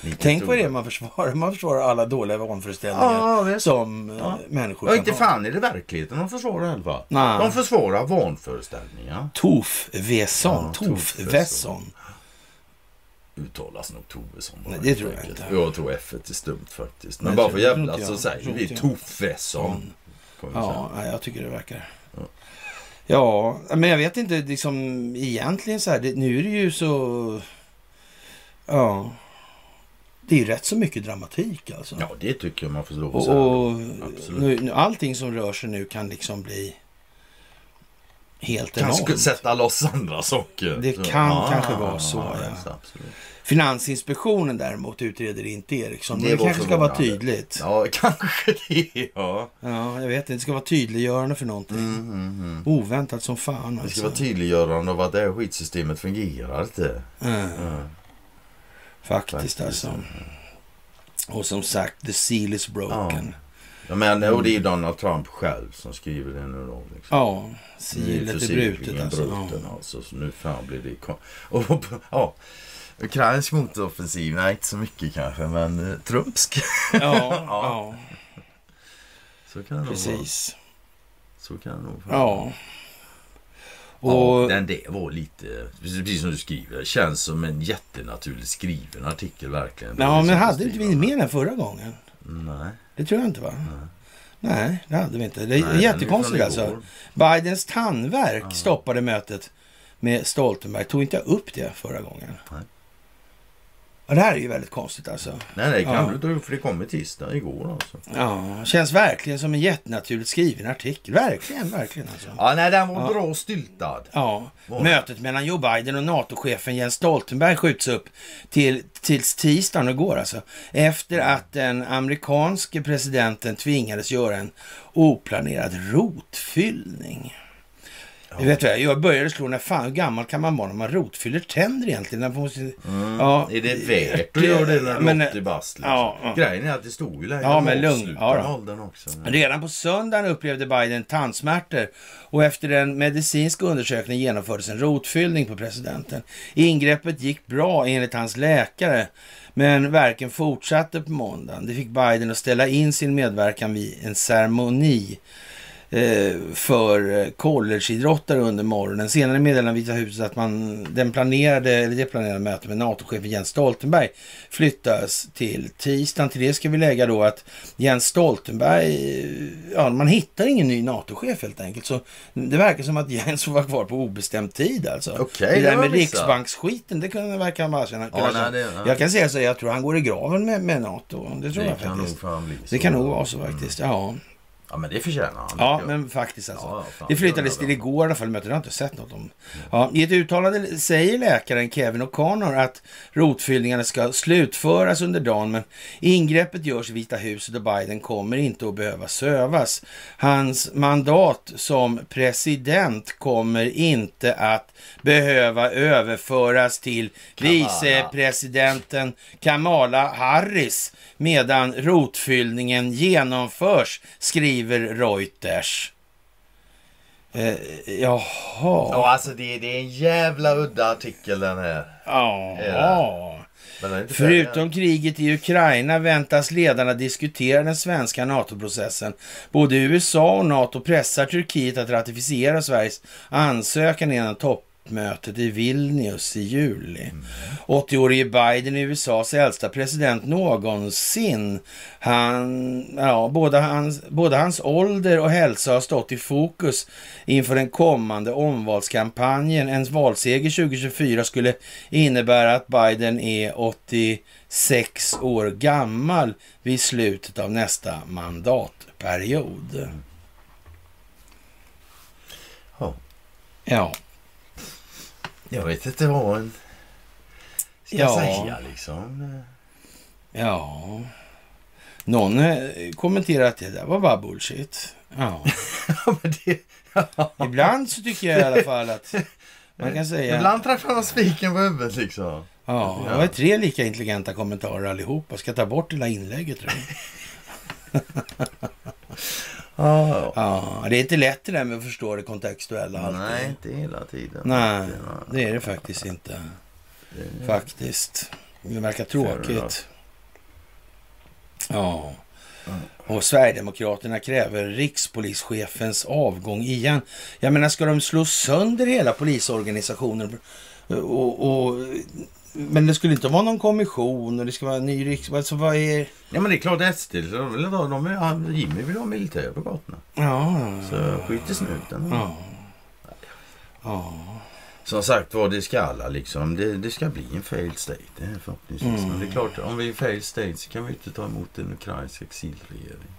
Lite Tänk vad det är man försvarar. Man försvarar alla dåliga vanföreställningar Ja, som eh, Ja. människor Ja, kan inte ha. fan är det verkligheten de försvarar. Nej. De försvarar vanföreställningar. Tofvesson. Ja, Tofvesson. Uttalas nog Tovesson bara, Nej, det tror jag inte. Jag tror F är stumt faktiskt. Men Nej, bara för jävlas så säger vi vi säga. Ja, jag tycker det verkar... Ja, men jag vet inte liksom egentligen så här. Det, nu är det ju så... Ja. Det är ju rätt så mycket dramatik alltså. Ja, det tycker jag man får lov att och säga. och nu, nu, allting som rör sig nu kan liksom bli helt Kanske enormt. sätta loss andra saker. Det kan kanske vara så, ja. visst, absolut. Finansinspektionen däremot utreder inte Ericsson. Men Det det, kanske ska vara tydligt. Ja, kanske det, ja. Ja, jag vet inte. Det ska vara tydliggörande för någonting. Mm, mm, mm. Oväntat som fan Det alltså. ska vara tydliggörande av att det här skitsystemet fungerar inte. Mm. Ja, Faktiskt, faktiskt. alltså. Och som sagt, the seal is broken. Ja, men, och det är Donald Trump själv som skriver det nu då. Liksom. Ja, sealet är brutet alltså. bruten Ja. alltså. Så nu fan blir det... Och, ja, ukrainsk motoffensiv, nej inte så mycket kanske, men eh, trumpsk. Ja, ja, Så kan det nog vara. precis. Så kan det nog vara. Ja. Och Och, den det var lite, precis som du skriver, det känns som en jättenaturligt skriven artikel verkligen. ja, men hade inte vi med den förra gången? Nej. Det tror jag inte va? Nej, det hade vi inte. Det Nej, är är jättekonstigt från alltså. Bidens tandverk Ja. stoppade mötet med Stoltenberg. Tog inte jag upp det förra gången? Nej. Ja, det här är ju väldigt konstigt alltså. Nej, det kan Ja. du för det kom i tisdag, igår alltså. Ja, känns verkligen som en jättenaturligt skriven artikel. Verkligen, verkligen alltså. Ja, nej, den var Ja. bra styltad. Ja, Var det? mötet mellan Joe Biden och NATO-chefen Jens Stoltenberg skjuts upp till, tills tisdagen igår alltså. Efter att den amerikanske presidenten tvingades göra en oplanerad rotfyllning. Du vet vad, jag började slå när fan, hur gammal kan man vara när man rotfyller tänder egentligen? När man måste, ja, Är det värt att göra det när Men, du är 80 bast? Liksom? ja, ja. Grejen är att det stod ju längre Ja, men lugn. Ja, också. Redan på söndagen upplevde Biden tandsmärtor och efter en medicinsk undersökning genomfördes en rotfyllning på presidenten. Ingreppet gick bra enligt hans läkare, men verken fortsatte på måndagen. Det fick Biden att ställa in sin medverkan vid en ceremoni för eh, collegeidrottare under morgonen. Senare meddelade Vita huset att man, den planerade, eller det planerade mötet med NATO-chefen Jens Stoltenberg flyttas till tisdagen. Till det ska vi lägga då att Jens Stoltenberg, eh, ja man hittar ingen ny NATO-chef helt enkelt. Så det verkar som att Jens får vara kvar på obestämd tid alltså. Okej, det det där med riksbanksskiten, det kunde verka bara känna. Ja, nej, det- ja. Jag kan säga så, jag tror han går i graven med, med NATO. Det tror Det jag nog faktiskt. Det kan nog vara så faktiskt, ja. Ja, men det förtjänar han. Ja, men faktiskt alltså. Ja, fan, det flyttades till igår i alla fall, mötet. Jag har inte sett något om. Ja, I ett uttalande säger läkaren Kevin O'Connor att rotfyllningarna ska slutföras under dagen, men ingreppet görs i Vita huset och Biden kommer inte att behöva sövas. Hans mandat som president kommer inte att behöva överföras till vicepresidenten Kamala Harris medan rotfyllningen genomförs, skriver Reuters. Eh, jaha. Ja, alltså det, det är en jävla udda artikel den här. Ja. Färdig Förutom kriget i Ukraina väntas ledarna diskutera den svenska NATO-processen. Både USA och NATO pressar Turkiet att ratificera Sveriges ansökan innan toppmötet i Vilnius i juli. 80-årige Biden är USAs äldsta president någonsin. Han, ja, både, hans, både hans ålder och hälsa har stått i fokus inför den kommande omvalskampanjen. En valseger 2024 skulle innebära att Biden är 86 år gammal vid slutet av nästa mandatperiod. Ja. Ja, Jag vet inte vad en ska Ja. säga liksom. ja. Någon eh, kommenterar att det där var bara bullshit. Ja. Det, Ibland så tycker jag i alla fall att man kan säga... Ibland träffar man spiken på huvudet liksom. Ja, det var tre lika intelligenta kommentarer allihopa. Ska ta bort hela inlägget tror jag. Ja, ja. Det är inte lätt det där med att förstå det kontextuella alltid. Nej, inte hela tiden. Nej, Det det är det faktiskt inte. var- Faktiskt. Det verkar tråkigt. Ja. Och Sverigedemokraterna kräver rikspolischefens avgång igen. Jag menar, ska de slå sönder hela polisorganisationen? Och, och, men det skulle inte vara någon kommission och det ska vara en ny riks... Alltså vad är... Ja men det är klart SD, de vill ha, de vill ha, Jimmy vill ha militär på gatorna. Ja, Så skit i snuten. ja. Ja, Som sagt var, det ska alla liksom. Det, det ska bli en failed state det är förhoppningsvis. Mm. Men det är klart, om vi är failed state så kan vi inte ta emot en ukrainsk exilregering.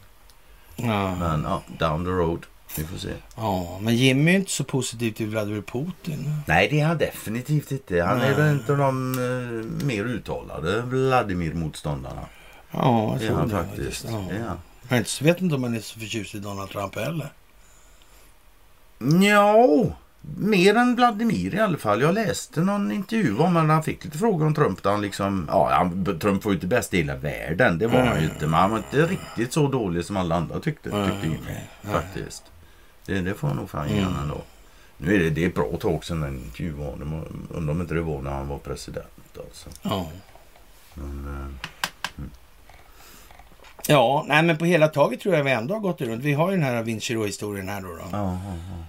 ja. Men ja, down the road. Vi får se. ja, men Jimmy är inte så positiv till Vladimir Putin. Nej, det är han definitivt inte. Han är Nej. väl inte de eh, mer uttalade Vladimir-motståndarna. Ja, jag Det är han det faktiskt. Ja. Är han. Jag vet inte om man är så förtjust i Donald Trump heller. Ja, mer än Vladimir i alla fall. Jag läste någon intervju om honom. Han fick lite frågor om Trump. Där han liksom, ja, han, Trump var ju inte bäst i hela världen. Det var han ju inte. Men han var inte riktigt så dålig som alla andra tyckte. Mm, tyckte Jimmy, okej. faktiskt. Det, det får jag nog fan ge Mm. ändå. Nu är det, det är ett bra tag sedan den intervjun Undrar om inte det var när han var president. Alltså. Ja. Men, eh, Ja, nej men på hela taget tror jag vi ändå har gått runt. Vi har ju den här Vincero-historien här då. då ja, ja, ja.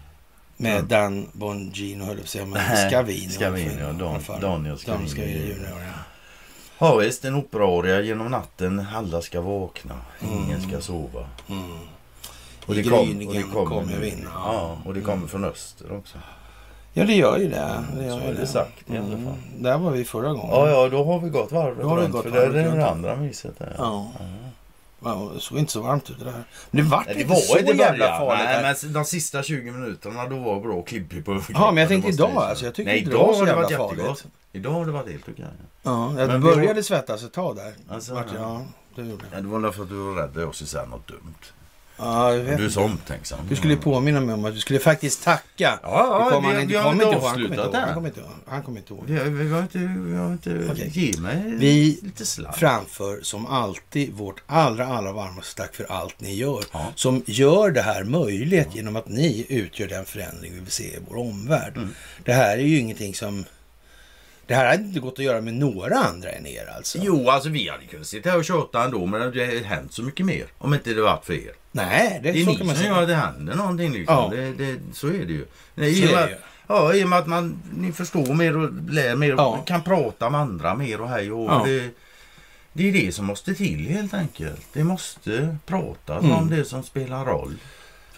med Mm. Dan Bongino, höll jag på att säga, men Scavino. Scavino, ja, Dan-. Daniel Scavino Dan Scavino junior. ja. Ja visst, en operaria genom natten. Alla ska vakna. Ingen ska sova. Mm. Och det kom- gryningen och det kommer kommer vinna. Ja, och det kommer från öster också. Ja, det gör ju det. det, gör Så är det sagt i alla Mm. fall. Där var vi förra gången. Ja, ja, då har vi gått varvet Då har vi runt. gått för varvet det är det andra myset där. Ja. Ja, det såg inte så varmt ut det där. Men det vart Nej, det inte var så inte jävla början. farligt. Nej, men de sista 20 minuterna då var bra klibbig på Ja, men jag tänkte idag, alltså, jag tycker Nej, inte det idag var så har det jävla varit farligt. jättegott. Idag har det varit helt okej. Ja, jag Men vi började har- svettas ett tag där. Alltså, Vart, ja, det gjorde jag. Ja, det var därför att du var rädd att jag skulle säga något dumt. Ja, Du är så omtänksam. Du skulle påminna mig om att du skulle faktiskt tacka. Ja, det kommer vi- han vi har kommer inte inte ihåg. Han kommer inte avslutat det. Han kommer inte ihåg. Han kommer inte ihåg. Vi, har- vi har inte... Vi har inte Okej. Ge mig Vi lite sladd. framför som alltid vårt allra, allra varmaste tack för allt ni gör. Ja. Som gör det här möjligt genom att ni utgör den förändring vi vill se i vår omvärld. Mm. Det här är ju ingenting som... Det här hade inte gått att göra med några andra än er alltså. Jo, alltså vi hade kunnat sitta här och tjata ändå, men det har hänt så mycket mer. Om inte det varit för er. Nej, det, Det är så ni som gör att det händer någonting liksom. Ja. Det, det, så är det ju. Nej, i och med. Ja, i och med att man, ni förstår mer och lär mer och Ja. kan prata med andra mer och hej och Ja. det, det är det som måste till helt enkelt. Det måste pratas Mm. om det som spelar roll.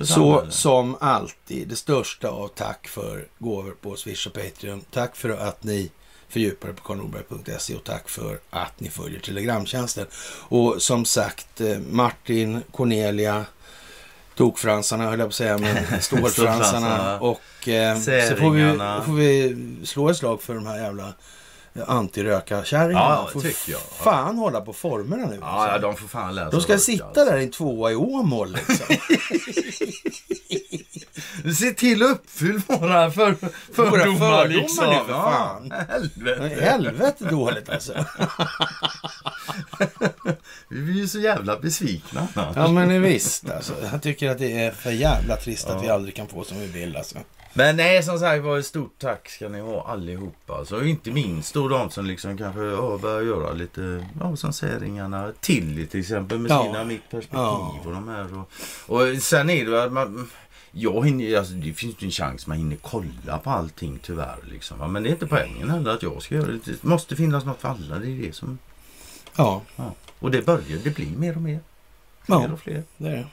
Så som alltid, det största av tack för gåvor på Swish och Patreon. Tack för att ni fördjupar er på karlnorberg.se och tack för att ni följer Telegramtjänsten. Och som sagt, eh, Martin, Cornelia, tokfransarna höll jag på att säga, men stålfransarna. Och eh, så får vi, får vi slå ett slag för de här jävla antirökarkärringarna. Ja, får tycker jag. fan hålla på formerna nu. Ja, alltså. ja, de får fan läsa de ska röka, sitta alltså. där i en tvåa i Åmål liksom. Se till att uppfylla våra för, fördomar, fördomar liksom. nu, för fan. Ja, helvete. Helvete dåligt alltså. Vi blir ju så jävla besvikna. Ja men visst alltså. Jag tycker att det är för jävla trist att vi aldrig kan få som vi vill alltså. Men nej, som sagt var stort tack ska ni ha allihopa. Alltså, inte minst då de som liksom kanske ja, börjar göra lite, ja som säringarna, Tilly till exempel med Ja. sina mitt perspektiv Ja. och de här. Och, och sen är det att man, jag hinner, alltså, det finns ju en chans man hinner kolla på allting tyvärr. Liksom. va. Men det är inte poängen heller att jag ska göra det. Det måste finnas något för alla. Det är det som, Ja, ja. Och det börjar, det blir mer och mer. Fler Ja. och fler. det är det.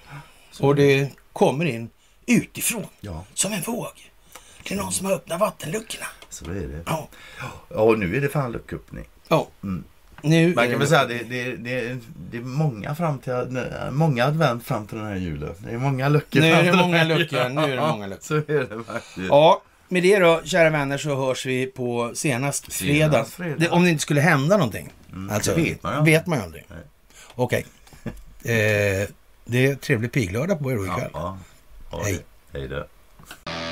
Och det kommer in utifrån Ja, som en våg. Det är någon som har öppnat vattenluckorna. så är det. Ja. Ja, och nu är det fan lucköppning. Ja. Mm. Nu Man kan väl säga det, det, det, det är många, fram till, många advent fram till den här julen. Det är många luckor. Nu är det många luckor, nu är det många luckor. Så är det faktiskt. Ja, med det då, kära vänner, så hörs vi på senast fredag. Senast fredag. Det, om det inte skulle hända någonting. Mm, Alltså, det vet man ju vet man aldrig. Okej. Eh, det är trevlig piglördag på er då ikväll. Ja, ja. Hey, hey, Hej.